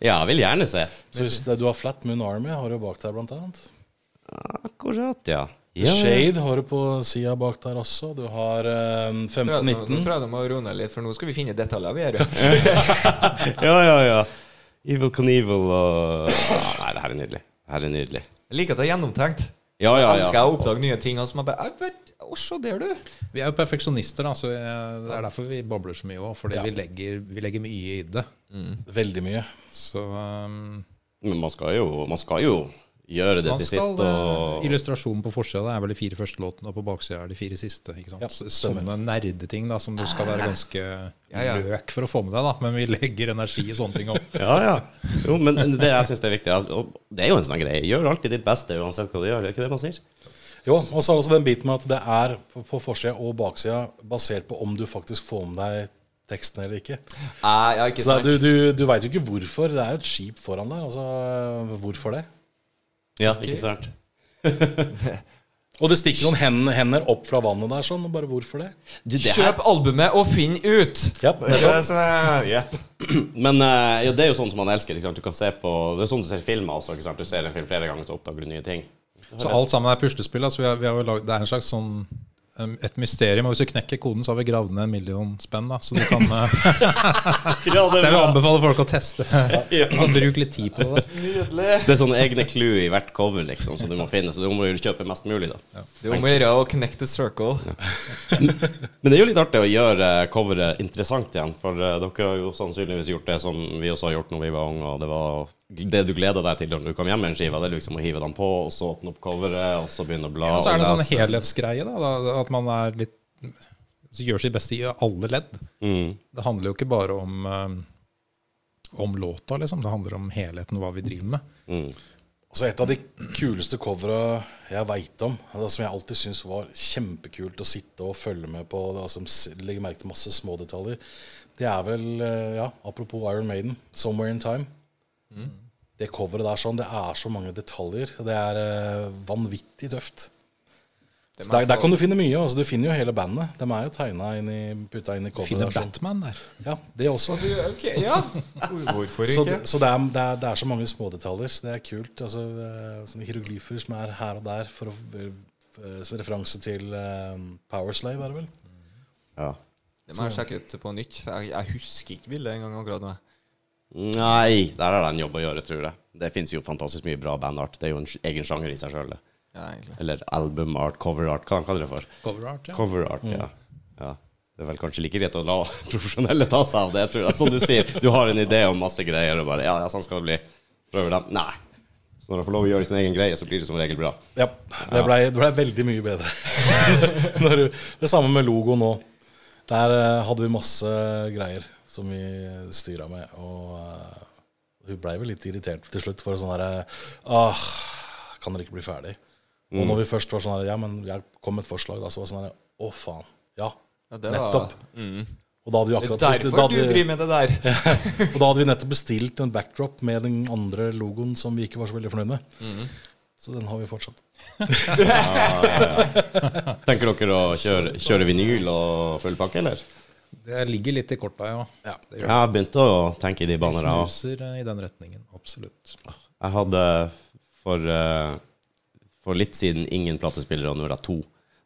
Ja, jeg vil gjerne se. Så hvis det, du har Flat Moon Army, har du bak der, blant annet. Akkurat, ja. Ja. Shade har du på sida bak der også. Du har eh, Tror jeg- Nå tror jeg du må roe ned litt, for nå skal vi finne detaljer. Vi gjør. Ja, ja, ja. Evil Knievel og ah, Nei, det her er nydelig. Det her er nydelig. Jeg liker at det er gjennomtenkt. Ja, ja, Jeg elsker å oppdage nye ting. Og så må jeg bare jeg vet, Å, se der, du. Vi er jo perfeksjonister, da, så det er derfor vi babler så mye òg. Fordi Ja. vi, legger, vi legger mye i det. Veldig mye. Så um, Men man skal jo, man skal jo gjøre det man til skal, sitt. eh, Og Illustrasjonen på forsida er vel de fire første låtene, og på baksida er de fire siste. ikke sant? Ja, Sånne nerdeting da, som du skal være ganske Ja, ja. løk for å få med deg, da. Men vi legger energi i sånne ting òg. Ja, ja. Jo, men det jeg syns er viktig altså, Det er jo en sånn greie. Gjør alltid ditt beste uansett hva du gjør. Det Er ikke det man sier? Jo, og så er også den biten med at det er på, på forsida og baksida basert på om du faktisk får med deg teksten eller ikke. Jeg, jeg, ikke Så det, sant? er- du, du, du veit jo ikke hvorfor. Det er jo et skip foran der. Altså, hvorfor det? Ja, ikke sant? Og det stikker noen hender, hender opp fra vannet der, sånn. Bare hvorfor det? Du, det Kjøp albumet og finn ut! Yep, yep. er det som er Jepp. men eh, ja, det er jo sånn som man elsker. Ikke sant? Du kan se på Det er sånn du ser filmer også. Ikke sant? Du ser en film flere ganger, så oppdager du nye ting. Så alt sammen er puslespill. Altså vi har, vi har jo laget, det er en slags sånn et mysterium. Og hvis du knekker koden, så har vi gravd ned en million spenn. Da. Så du kan eh, Ja, Så jeg vil anbefale folk å teste. Ja. Så bruk litt tid på det. Nydelig. Det er sånne egne clue i hvert cover liksom som du må finne, så du må jo kjøpe mest mulig. da Det er om å gjøre å connect the circle. Men det er jo litt artig å gjøre eh, coveret interessant igjen, for eh, dere har jo sannsynligvis gjort det som vi også har gjort når vi var unge, og det var det du gleder deg til når du kommer hjem med en skive, det er liksom å hive den på, og så åpne opp coveret, og så begynne å bla. Og så er det en sånn helhetsgreie. Da, at man er litt så gjør sitt beste i alle ledd. Mm. Det handler jo ikke bare om, um, om låta, liksom. Det handler om helheten og hva vi driver med. Mm. Altså Et av de kuleste covera jeg veit om, altså, som jeg alltid syns var kjempekult å sitte og følge med på, det, altså, legge merke til masse små detaljer, det er vel, eh, ja, apropos Iron Maiden, 'Somewhere in Time'. Det coveret der sånn, det er så mange detaljer. Det er uh, vanvittig tøft. Så der, der kan du finne mye. Altså, du finner jo hele bandet. De er jo tegna inn i, putta inn i coveret. Finner der, sånn. Batman der. Ja, det også. Okay, ja. Hvorfor Så, ikke? det- så det, er, det, er, det er så mange smådetaljer, så det er kult. Altså, eh, sånne hieroglyfer som er her og der, for å, eh, som referanse til uh, Powerslave, er det vel? Ja. Det må jeg sjekke ut på nytt. Jeg, jeg husker ikke bildet engang akkurat nå. Nei, der er det en jobb å gjøre, tror jeg. Det fins jo fantastisk mye bra bandart. Det er jo en egen sjanger i seg sjøl. Ja. Eller albumart, coverart, hva kaller det for? Cover art, ja. Coverart, ja. ja. Det er vel kanskje like greit å la profesjonelle ta seg av det, tror jeg. Som du sier, du har en idé om masse greier, og bare Ja, ja, sånn skal det bli. Prøver dem. Nei. Så når de får lov å gjøre sin egen greie, så blir det som regel bra. Ja. Det blei ble veldig mye bedre. Når du, det samme med logo nå. Der eh, hadde vi masse greier som vi styra med, og eh, hun blei vel litt irritert til slutt. For sånn herre Åh, Kan dere ikke bli ferdig? Og når vi først var sånn her Ja, men jeg kom med et forslag, da, så var det sånn herre Å, faen. Ja. Ja, det var- Nettopp. Mm. Og da hadde vi Det akkurat er bestilt- derfor du driver med det der. Og da hadde vi nettopp bestilt en backdrop med den andre logoen som vi ikke var så veldig fornøyd med. Mm. Så den har vi fortsatt. Tenker dere å kjøre, kjøre vinyl og full pakke, eller? Det ligger litt i korta, ja. Ja. Det Jeg har begynt å tenke i de baner, jeg. Snuser i den retningen. Absolutt. Jeg hadde for, eh, for litt siden ingen platespillere, og nå er det to.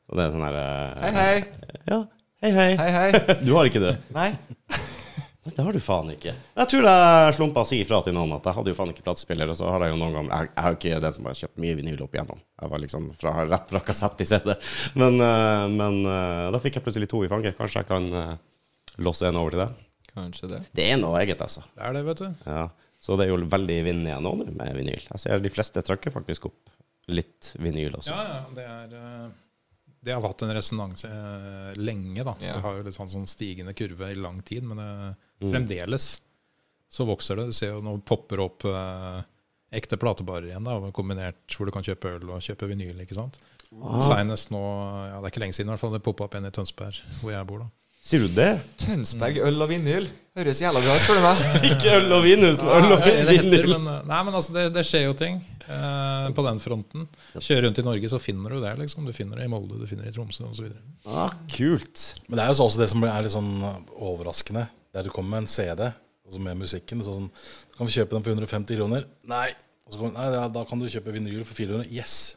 Og det er sånn her eh, Hei, hei. Ja, hei, hei. Hei, hei. Du har ikke det? Nei. Det har du faen ikke. Jeg tror jeg slumpa å si ifra til noen at jeg hadde jo faen ikke platespiller, og så har jeg jo noen ganger Jeg, jeg er jo ikke den som har kjøpt mye vinyl opp igjennom. Jeg var liksom fra, rett fra kassett til CD. Men, eh, men da fikk jeg plutselig to i fanget. Kanskje jeg kan losse en over til deg? Kanskje det. Det er noe eget, altså. Det er det, vet du. Ja. Så det er jo veldig vind igjen nå med vinyl. Jeg ser de fleste trekker faktisk opp litt vinyl også. Ja, ja. Det er eh, Det har hatt en resonanse eh, lenge, da. Ja. Det har jo litt sånn, sånn stigende kurve i lang tid, men det, Mm. fremdeles så vokser det. Du ser jo nå popper opp eh, ekte platebarer igjen, da, kombinert hvor du kan kjøpe øl og kjøpe vinyl. ikke sant? Ah. Senest nå, ja, det er ikke lenge siden i hvert fall, det poppa opp en i Tønsberg, hvor jeg bor. da. Sier du det? Tønsberg øl og vinyl. Høres jævla bra ut, spør du meg. Ikke øl og vin, men øl og vinyl. eh, nei, men altså, det, det skjer jo ting eh, på den fronten. Kjører rundt i Norge, så finner du det. liksom. Du finner det i Molde, du finner det i Tromsø osv. Ah, kult. Men det er jo så også det som er litt sånn overraskende. Der du kommer med en CD altså med musikken. Så sånn, du kan vi kjøpe den for 150 kroner. Nei. Og så kommer, nei ja, da kan du kjøpe vinyl for 400. Yes.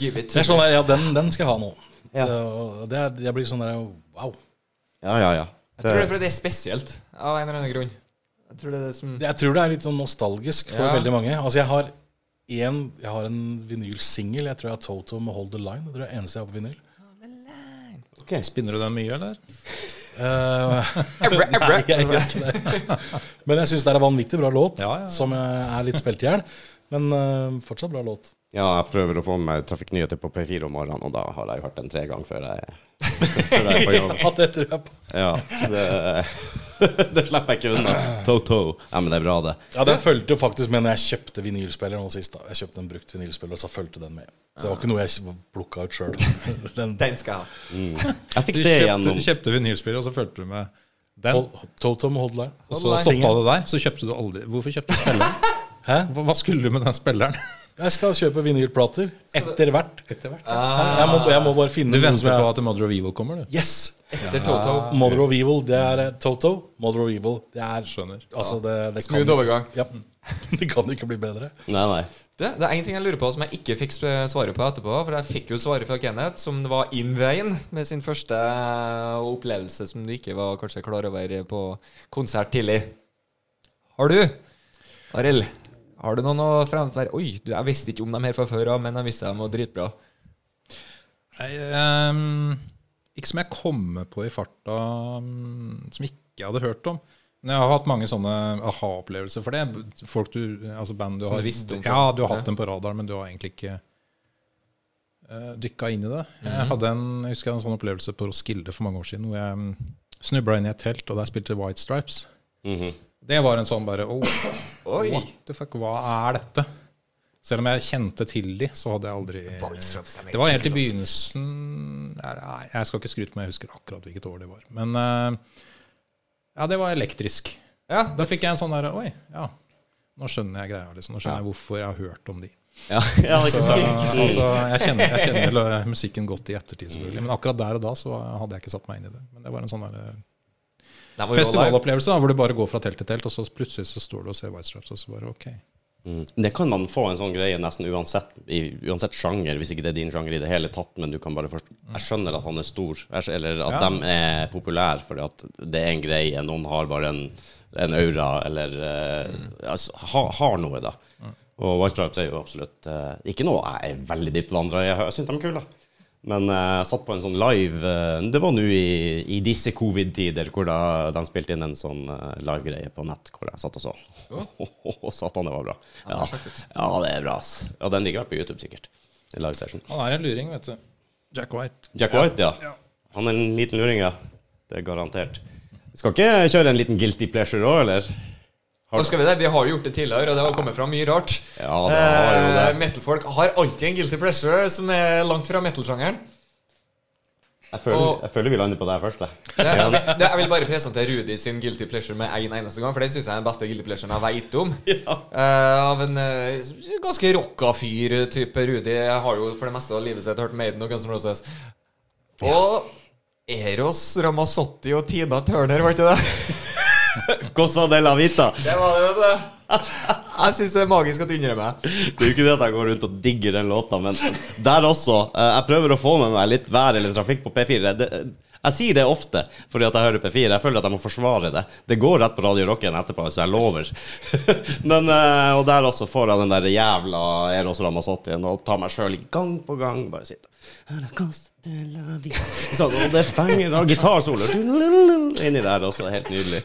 Give it Det er sånn der, ja, den, den skal jeg ha nå. Ja. Det, det, jeg blir sånn der Wow. Ja, ja, ja. Jeg tror det er fordi det er spesielt, av en eller annen grunn. Jeg tror det er det som Jeg tror det er litt sånn nostalgisk for Ja. veldig mange. Altså Jeg har en, jeg har en vinylsingel. Jeg tror jeg har Toto med Hold the Line. Det tror jeg er eneste jeg har på vinyl. Ok. Spinner du den mye, eller? Eh. Nei, jeg gjør ikke det. Men jeg syns det er en vanvittig bra låt, Ja, ja, ja. som eh, er litt spilt i hjel. Men eh, fortsatt bra låt. Ja, jeg prøver å få med trafikknyheter på P4 om morgenen, og da har jeg jo hørt den tre ganger før jeg, før jeg er på jobb. Ja, det tror jeg på. Ja, det, det slipper jeg ikke unna. To-to. Ja, men det er bra, det. Ja, Den fulgte jo faktisk med når jeg kjøpte vinylspiller nå sist. da Jeg kjøpte en brukt vinylspiller, og så fulgte den med. Så det var ikke noe jeg plukka ut sjøl. Den skal jeg ha. Mm. Jeg fikk Du se kjøpte, gjennom du kjøpte vinylspiller, og så fulgte du med den. Toto med Hold. Og så stoppa det der. Så kjøpte du aldri Hvorfor kjøpte du spilleren? Hæ? Hva skulle du med den spilleren? Jeg skal kjøpe vinylplater etter hvert. Etter hvert. Jeg må, jeg må bare finne Du venter jeg- på at Mother of Evil kommer, du? Yes! Etter Toto. Mother of Evil, det er eh, Toto. Mother of Evil, det er Skjønner. Altså, det, det kan Smooth overgang. Ja. Det kan ikke bli bedre. Nei, nei. Det, det er en ting jeg lurer på som jeg ikke fikk svaret på etterpå. For jeg fikk jo svaret fra Kenneth, som var in veien med sin første eh, opplevelse som du ikke var kanskje klar over på konsert tidlig. Har du, Arild, har du noen å fremføre? Oi, jeg visste ikke om dem her fra før av, men jeg visste dem var dritbra. Nei, um, ikke som jeg kommer på i farta, um, som ikke jeg hadde hørt om. Men jeg har hatt mange sånne aha-opplevelser for det. Folk du, altså band du Som du visste om før. Ja, du har Ja. hatt dem på radaren, men du har egentlig ikke uh, dykka inn i det. Jeg hadde en, jeg husker en sånn opplevelse på Roskilde for mange år siden, hvor jeg mm, snubla inn i et telt, og der spilte White Stripes. Mhm. Det var en sånn bare oh, Oi! What the fuck, hva er dette? Selv om jeg kjente til de, så hadde jeg aldri Det var helt i begynnelsen Nei, Jeg skal ikke skryte meg, jeg husker akkurat hvilket år det var. Men eh, ja, det var elektrisk. Ja, Da fikk jeg en sånn derre Oi, ja. Nå skjønner jeg greia. liksom Nå skjønner jeg hvorfor jeg har hørt om de. Ja, ja ikke Så, altså, jeg kjenner, jeg kjenner musikken godt i ettertid, selvfølgelig. Men akkurat der og da så hadde jeg ikke satt meg inn i det. Men det var en sånn der, eh, det var jo live. Festivalopplevelse da, hvor du bare går fra telt til telt, og så plutselig så står du og ser White Straps, og så bare OK. Mm. Det kan man få en sånn greie nesten uansett, i, uansett sjanger, hvis ikke det er din sjanger i det hele tatt, men du kan bare først Jeg skjønner at han er stor, eller at Ja. de er populære fordi at det er en greie, noen har bare en, en aura, eller mm. altså, ha, har noe, da. Og White Stripes er jo absolutt uh, ikke noe jeg er veldig dypt vandra i, jeg, jeg syns de er kule. Men eh, jeg satt på en sånn live eh, Det var nå i, i disse covid-tider hvor da, de spilte inn en sånn uh, live-greie på nett hvor jeg satt og så. Oh. Satan, det var bra. Ja, ja, det er bra, ass. Ja, den ligger vel på YouTube, sikkert. Live session. Han er en luring, vet du. Jack White. Jack White, ja. Han er en liten luring, ja. Det er garantert. Skal ikke kjøre en liten guilty pleasure òg, eller? Nå skal vi det. Vi har jo gjort det tidligere, og det har kommet fram mye rart. Ja, det har jo det. Eh, Metal-folk har alltid en guilty pleasure som er langt fra metal-sjangeren. Jeg føler, Og- jeg føler vi lander på det her først, jeg. Det, det, jeg vil bare presentere Rudi sin guilty pleasure med en eneste gang, for den syns jeg er den beste guilty pleasuren jeg veit om. Eh, av en eh, ganske rocka fyr-type Rudi. Jeg har jo for det meste av livet sitt hørt Maiden og Guns N' Roses. Og Eros Ramazzotti og Tina Turner, var ikke det? Cosa de la Vita. Det var det, vet du. Jeg syns det er magisk at du innrømmer. Det er jo ikke det at jeg går rundt og digger den låta, men der også. eh, Jeg prøver å få med meg litt vær eller trafikk på P4. Det, jeg sier det ofte fordi at jeg hører P4. Jeg føler at jeg må forsvare det. Det går rett på Radio Rocken etterpå, så jeg lover. Men, eh, Og der også får jeg den der jævla Eros Ramazottien og tar meg sjøl gang på gang. Bare sitter Sånn, og det fenger av gitarsoloer inni der også. Helt nydelig.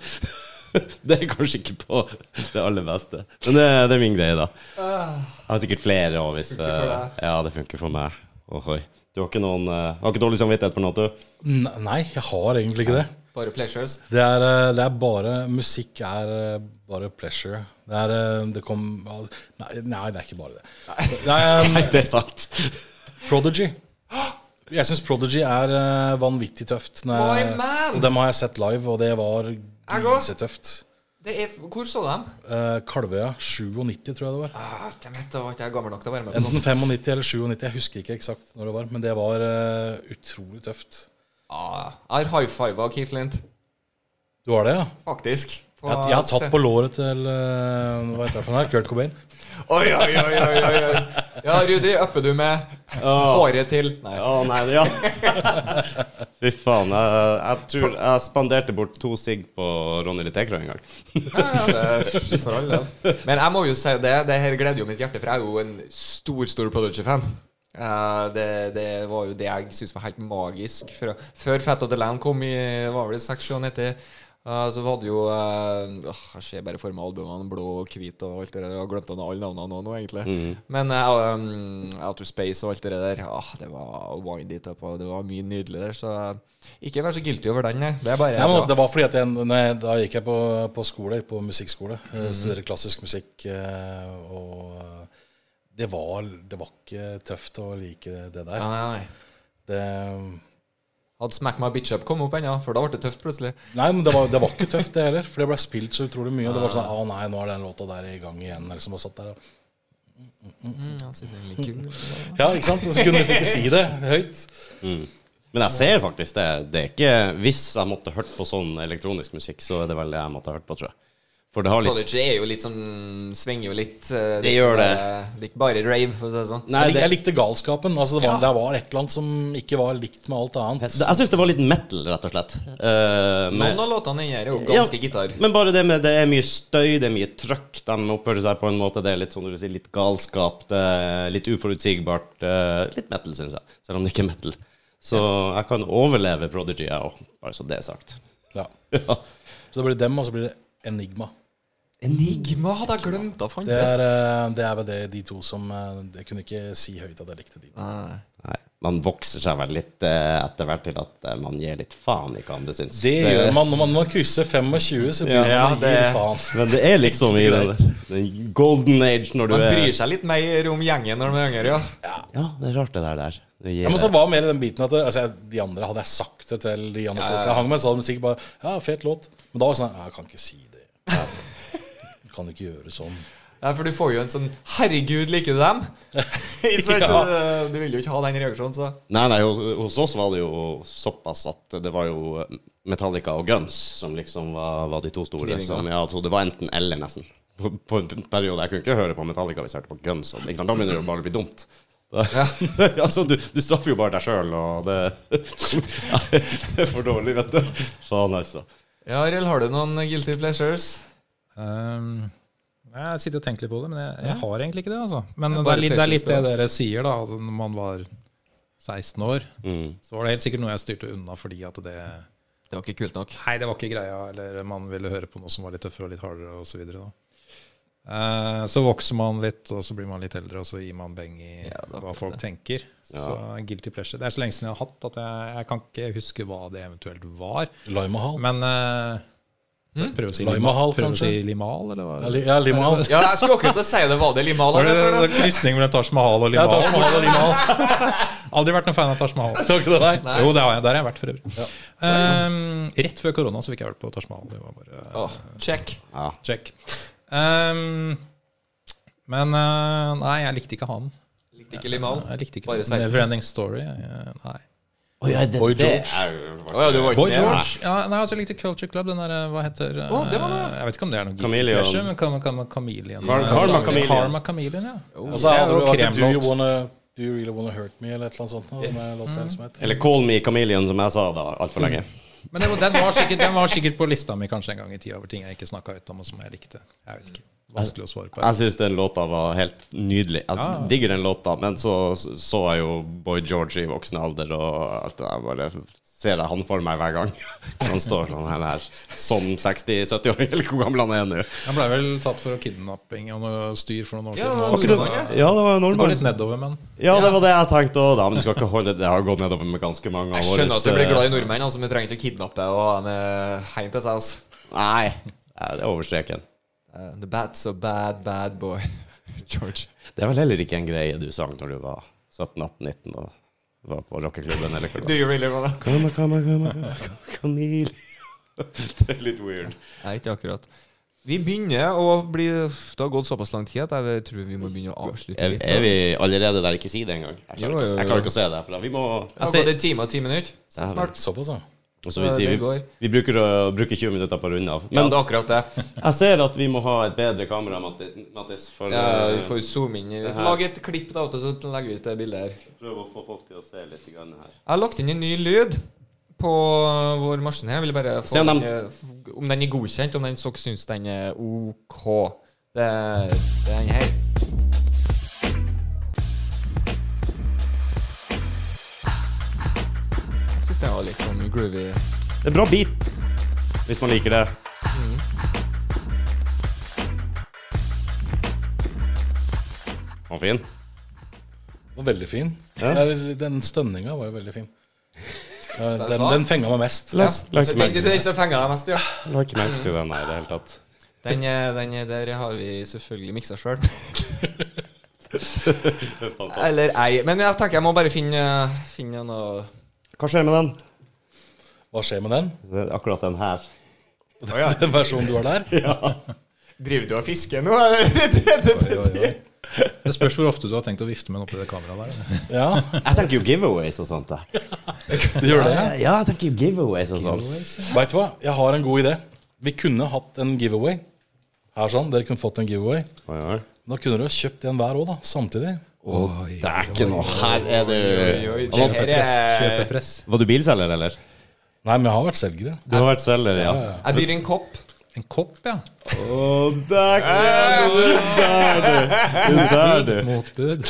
Det er kanskje ikke på det aller beste, men det, det er min greie, da. Jeg har sikkert flere òg, hvis deg. Ja, det funker for meg. Ohoi. Du har ikke noen uh, Har ikke dårlig samvittighet for noe, du? Nei, jeg har egentlig ikke det. Bare pleasures. Det er, eh, det er bare Musikk er bare pleasure. Det er Det kom Nei, nei det er ikke bare det. Det er, um, det er sant. Prodigy. Jeg syns Prodigy er vanvittig tøft. Når My jeg- man! Og dem har jeg sett live, og det var. Grisetøft. Det er, hvor så dem? Eh, Kalvøya 97, tror jeg det var. Ah, damn it, da var ikke jeg gammel nok til å være med på Enten sånt. 95 eller 97, jeg husker ikke eksakt når det var. Men det var uh, utrolig tøft. Ah, jeg har high five av Keith Lint, Du har det, ja? faktisk. På- Jeg, jeg har tatt på låret til uh, Hva heter det for noe? Kurt Cobain. Oi, oi, oi, oi, oi. Ja, Rudi, upper du med håret til Nei. Å nei, ja. Fy faen. Jeg, jeg tror jeg spanderte bort to sigg på Ronny Litekra en gang. Ja, ja, det for all del. Men jeg må jo si det. Det her gleder jo mitt hjerte, for jeg er jo en stor, stor Prodigy-fan. Uh, det, det var jo det jeg syntes var helt magisk. Før Fat of the Land kom i var det, 96-97, uh, så hadde jo uh, Jeg ser bare for meg albumene blå og hvit og alt det der. Jeg har glemt alle navnene nå, egentlig. egentlig. Men uh, um, Outer Space og alt det der, ah, det var windy etterpå. Det var mye nydelig der. Så ikke vær så guilty over den. Det er bare Ja, men det var fordi at jeg, jeg, Da gikk jeg på, på skole, på musikkskole. Mm Studerte klassisk musikk. eh, Og eh, det var, det var ikke tøft å like det der. Nei, nei, nei. Det, Hadde Smack My Bitch Up kommet opp ennå, for da ble det tøft plutselig. nei, men det var, det var ikke tøft, det heller. For det ble spilt så utrolig mye. Og det var sånn Å nei, nå er den låta der i gang igjen. eller som har satt der og Mm, han synes den er litt kul. Ja, ikke sant? Så kunne liksom ikke si det høyt. Men jeg ser faktisk det. Det er ikke Hvis jeg måtte hørt på sånn elektronisk musikk, så er det vel det jeg måtte hørt på, tror jeg. For det har litt Prodigy er jo litt sånn Svinger jo litt. eh, Det er gjør det. Det er ikke bare rave, for å si det sånn. Nei, det, jeg likte galskapen. Altså det, var, det var et eller annet som ikke var likt med alt annet. jeg syns det var litt metal, rett og slett. Uh, med- Noen av låtene inni her er jo Ja, ganske gitar. Men bare det med det er mye støy, det er mye trøkk. De oppfører seg på en måte Det er litt sånn du sier, litt galskap, det er litt uforutsigbart. Uh, Litt metal, syns jeg. Selv om det ikke er metal. Så jeg kan overleve Prodigy, jeg òg, bare så det er sagt. Ja. Ja. Så det blir dem, og så blir det Enigma. Enigma hadde jeg glemt å Det er, eh, det er vel det, de to som eh, Jeg kunne ikke si høyt at jeg likte de to. Nei. Nei, man vokser seg vel litt eh, etter hvert til at eh, man gir litt faen i hva andre syns. Det gjør man når man, man krysser 25, så blir Ja, man det- gir faen. Men det er liksom i den, den golden age når du Man er bryr seg litt mer om gjengen når de er yngre, ja. Ja, det er rart det der. der. Det gir Ja, men så var mer den biten at altså, De andre hadde jeg sagt det til de andre Ja, ja, folka jeg hang med, så hadde de sikkert bare Ja, fet låt. Men da var det sånn Jeg kan ikke si det. Du kan ikke gjøre sånn. ja. For du får jo en sånn 'herregud, liker du dem?' så, Ja. Du vil jo ikke ha den reaksjonen, så Nei, nei, hos, oss var det jo såpass at det var jo Metallica og Guns som liksom var, var de to store. Som, ja, så det var enten eller, nesten. På, på en periode. Jeg kunne ikke høre på Metallica hvis jeg hørte på Guns. Og, ikke? Da begynner det jo bare å bli dumt. Da, altså, du, du straffer jo bare deg sjøl, og det Det er for dårlig, vet du. Faen, altså. Ja, Arild, har du noen guilty pleasures? Um, jeg sitter og tenker litt på det, men jeg, jeg har egentlig ikke det. altså. Men Det er litt, det er litt det dere sier, da. Altså, når man var 16 år, Mm. så var det helt sikkert noe jeg styrte unna fordi at det Det var ikke kult nok. Nei, det var ikke greia. Eller man ville høre på noe som var litt tøffere og litt hardere osv. Så, videre. Eh, så vokser man litt, og så blir man litt eldre, og så gir man beng i Ja, hva folk det. tenker. Så guilty pleasure. Det er så lenge siden jeg har hatt at jeg, jeg kan ikke huske hva det eventuelt var. Lime Men Men eh, Prøv å si Limahal, prøve å si limal, eller hva? Ja, li- Ja, Limal. Ja, jeg skulle akkurat til å si det. Var det Limal? Var det det, en krysning mellom Taj Mahal og Ja, limal? Taj Mahal og Limal. Aldri vært noen fan av Taj Mahal. Takk til det, nei? Nei. Jo, det har jeg. Der har jeg vært for øvrig. Um, rett før korona så fikk jeg vært på Taj Mahal. Det var bare uh, Åh, check. Ja. check. Um, men uh, nei, jeg likte ikke han. Likte ikke Limal. Jeg likte ikke Bare sveisen. Neverending Story. uh, nei. Å, ja, det, Boy det George. er oh, ja, du var ikke Boy? George. Ja, nei, altså, jeg likte Culture Club. Den der, uh, hva heter oh, det var det. Jeg vet ikke om det er noe Chameleon. men Karma, Karma Chameleon. Kar- Karma. Chameleon. Karma Chameleon, ja. Og så er det jo du Do You kremlåt. Wanna Do you really wanna hurt me, eller et eller annet sånt? Med mm. Eller Call Me Chameleon, som jeg sa da altfor lenge. Men den, var sikkert, den var sikkert på lista mi kanskje en gang i tida over ting jeg ikke snakka ut om, og som jeg likte. Jeg vet ikke. Vanskelig å svare på. Jeg syns den låta var helt nydelig. Jeg Ja. digger den låta, men så så jeg jo Boy George i voksen alder, og alt det der. Bare ser jeg han for meg hver gang. Han står sånn her, her som 60-70-åring, eller hvor gammel han er nå. Han ble vel tatt for kidnapping og noe styr for noen år Ja, siden. det var og så- ja. Det var Det går litt nedover, men Ja, det var det jeg tenkte òg. Men du skal ikke holde Det har gått nedover med ganske mange av Jeg skjønner at du blir eh, glad i nordmenn, altså, men du trenger ikke å kidnappe og ha dem hjem til seg. Altså. Nei, Nei, det er over streken. Uh, the bat's a bad, bad boy. George. Det er vel heller ikke en greie du sang når du var 17-18-19 og var på rockeklubben eller Do det var. you really wanna Come, come, come, come, Camille. Det er litt weird. Nei, ikke akkurat. Vi begynner å bli Det har gått såpass lang tid at jeg tror vi må begynne å avslutte Er, litt. er vi allerede der? Ikke si det engang. Jeg, klarer ikke å- jo, Ikke, jeg klarer ikke å se det. For da vi må Det har gått en time og ti minutter. Så snart. Såpass, ja. Så vi, sier, vi, vi bruker å bruke 20 minutter på å runde av. Ja, Men det er akkurat det. jeg ser at vi må ha et bedre kamera, Mattis. For Ja, vi eh, får zoome inn. Vi får lage et klipp, da, så legger vi ut det bildet her. Prøv å få folk til å se litt her. Jeg har lagt inn en ny lyd på vår maskin her. Jeg vil bare få om den, de- eh, om den er godkjent, om den dere syns den er OK. Det det er den her. Jeg er jo litt sånn groovy. Det er bra beat, hvis man liker det. Var fin? Den var veldig fin. Ja. Den stønninga var jo veldig fin. Den, den fenga meg mest. Ja. det er den som fenga deg mest, ja. La ikke merke til den her i det hele tatt. Den, den der har vi selvfølgelig miksa sjøl. Fantastisk. Eller ei. Men jeg tenker jeg må bare finne, finne noe Hva skjer med den? Hva skjer med den? Det er Akkurat den her. Den versjonen du har der? Driver du og fisker nå. Det- spørs hvor ofte du har tenkt å vifte med den oppi det kameraet der. Ja, Jeg tenker jo giveaways og sånt. Jeg. du gjør det. Ja, jeg tenker jo giveaways og sånt. Vet du hva? Jeg har en god idé. Vi kunne hatt en giveaway. Her sånn, Dere kunne fått en giveaway. Oi, oi. Da kunne dere kjøpt en hver òg, da. Samtidig. Det er ikke noe Her er det Kjøpepress. Kjøpepress. Var du bilselger, eller? Nei, men jeg har vært selgere. Du har vært selger, ja. Jeg blir en kopp. En kopp, ja. Å, det er du! Der, du. Du Der, du. Motbud.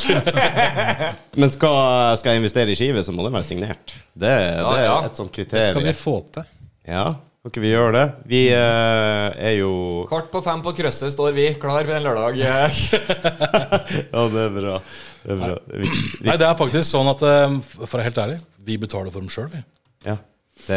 Men skal, skal jeg investere i skive, så må det være signert. Det, det er ja. et sånt kriterium. Det skal vi få til. Ja, kan ikke vi gjøre det? Vi eh, er jo Kvart på fem på krysset står vi, klar ved en lørdag. Ja, det er bra. Det er bra. Vi, vi, Nei, det er faktisk sånn at eh, For å være helt ærlig, vi betaler for dem sjøl, vi. ja. Det,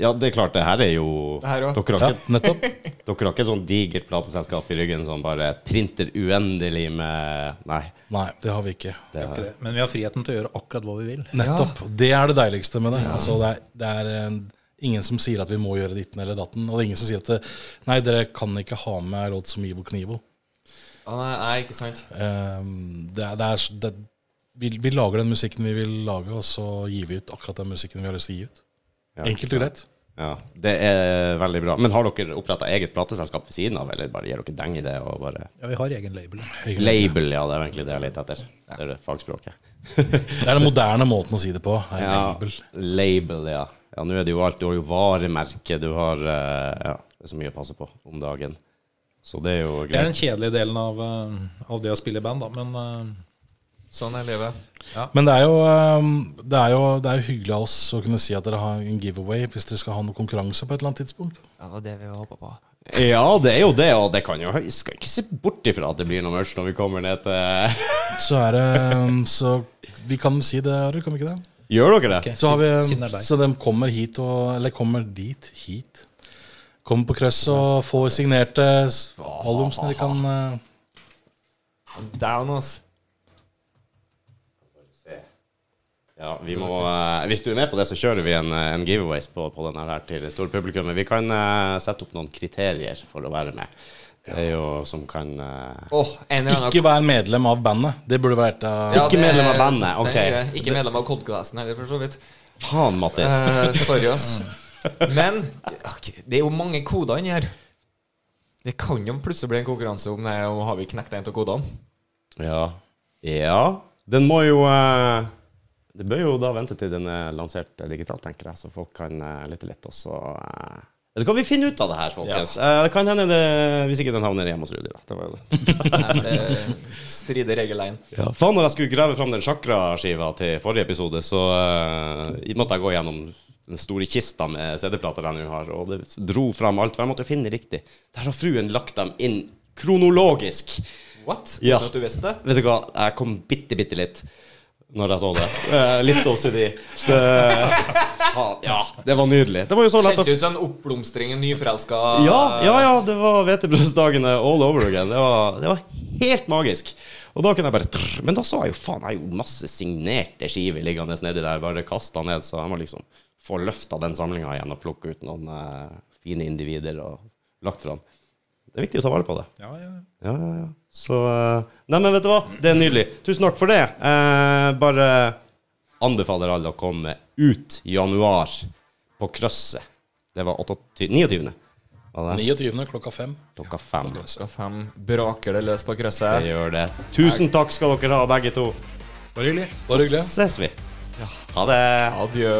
ja, det er klart, det her er jo her. Dere har Ja, ikke nettopp. Dere har ikke et sånn digert plateselskap i ryggen som bare printer uendelig med Nei. Nei, det har vi ikke. Det er. Men vi har friheten til å gjøre akkurat hva vi vil. Nettopp. Det er det deiligste med det. Altså, det er, det er ingen som sier at vi må gjøre ditten eller datten. Og det er ingen som sier at det, nei, dere kan ikke ha med låt som Ivo Knivo. Ah, nei, ikke sant. Um, det er, det er, det, vi, vi lager den musikken vi vil lage, og så gir vi ut akkurat den musikken vi har lyst til å gi ut. ja, Enkelt og greit. Ja, det er veldig bra. Men har dere oppretta eget plateselskap ved siden av, eller bare gir dere deng i det og bare Ja, vi har egen label. Label, ja, det er egentlig det jeg leter etter. Det er det fagspråket. Det er den moderne måten å si det på. Er Ja, label. label, ja. Ja, nå er det jo alt. Du har jo varemerke, du har eh, Ja, det er så mye å passe på om dagen. Så det er jo greit. Det er den kjedelige delen av, eh, av det å spille i band, da. Men eh, Sånn er livet. Men det er, jo, det, er jo, det er jo hyggelig av oss å kunne si at dere har en giveaway hvis dere skal ha noen konkurranse på et eller annet tidspunkt. Ja, det vi håpa på. Ja, det er jo det, og det kan jo Vi skal ikke se bort ifra at det blir noe merch når vi kommer ned til Så er det Så vi kan si det, Are, kan vi ikke det? Gjør dere det? Okay, Så, har vi, så de kommer hit og Eller kommer dit hit. Kommer på krøss og får signerte album som de kan uh, Down, ass. Ja, vi må uh, Hvis du er med på det, så kjører vi en, eh, en giveaways på, på denne her til det store publikummet. Vi kan uh, sette opp noen kriterier for å være med. Det er jo som kan uh, oh, en eller annen Ikke være medlem av bandet. Det burde vært uh, Ja, Ikke det- medlem av bandet, ok. er. Ikke medlem av podkasten heller, for så vidt. Faen, Mattis. Uh, sorry, ass. Men det er jo mange koder inni her. Det kan jo plutselig bli en konkurranse om det, og har vi knekt en av kodene. Ja. Ja. Den må jo uh, Det bør jo da vente til den er lansert digitalt, tenker jeg, så folk kan uh, lytte litt, og så uh, Det kan vi finne ut av det her, folkens. Eh, det kan hende det Hvis ikke den havner hjemme hos Rudi, da. Det var jo det. Strider regelveien. Ja. Faen, når jeg skulle grave fram den sjakra-skiva til forrige episode, så eh, måtte jeg gå gjennom den store kista med CD-plater jeg nå har, og det dro fram alt, for jeg måtte finne riktig. Der har fruen lagt dem inn kronologisk. What? Ja. Uten at du visste det? Vet du hva, jeg kom bitte, bitte litt når jeg så det. Eh, litt OCD. Det, faen, ja, det var nydelig. Det var jo så lett Kjente ut som en oppblomstring, en nyforelska ja, ja, ja, det var hvetebrødsdagene all over again. Det var, det var helt magisk. Og da kunne jeg bare trrr, Men da så jeg jo faen, jeg har jo masse signerte skiver liggende nedi der. Bare kasta ned, så jeg må liksom få løfta den samlinga igjen og plukke ut noen eh, fine individer og lagt fram. Det er viktig å ta vare på det. ja, ja. Ja, ja, ja. Så eh, Nei, men vet du hva? Det er nydelig. Tusen takk for det. Eh, bare anbefaler alle å komme ut i januar på Krøsset. Det var 28, 29. Var det? 29. klokka fem. Klokka fem. Klokka fem braker det løs på Det gjør det. Tusen takk skal dere ha, begge to. Bare hyggelig. Bare hyggelig. Så ses vi. Ha det. Adjø.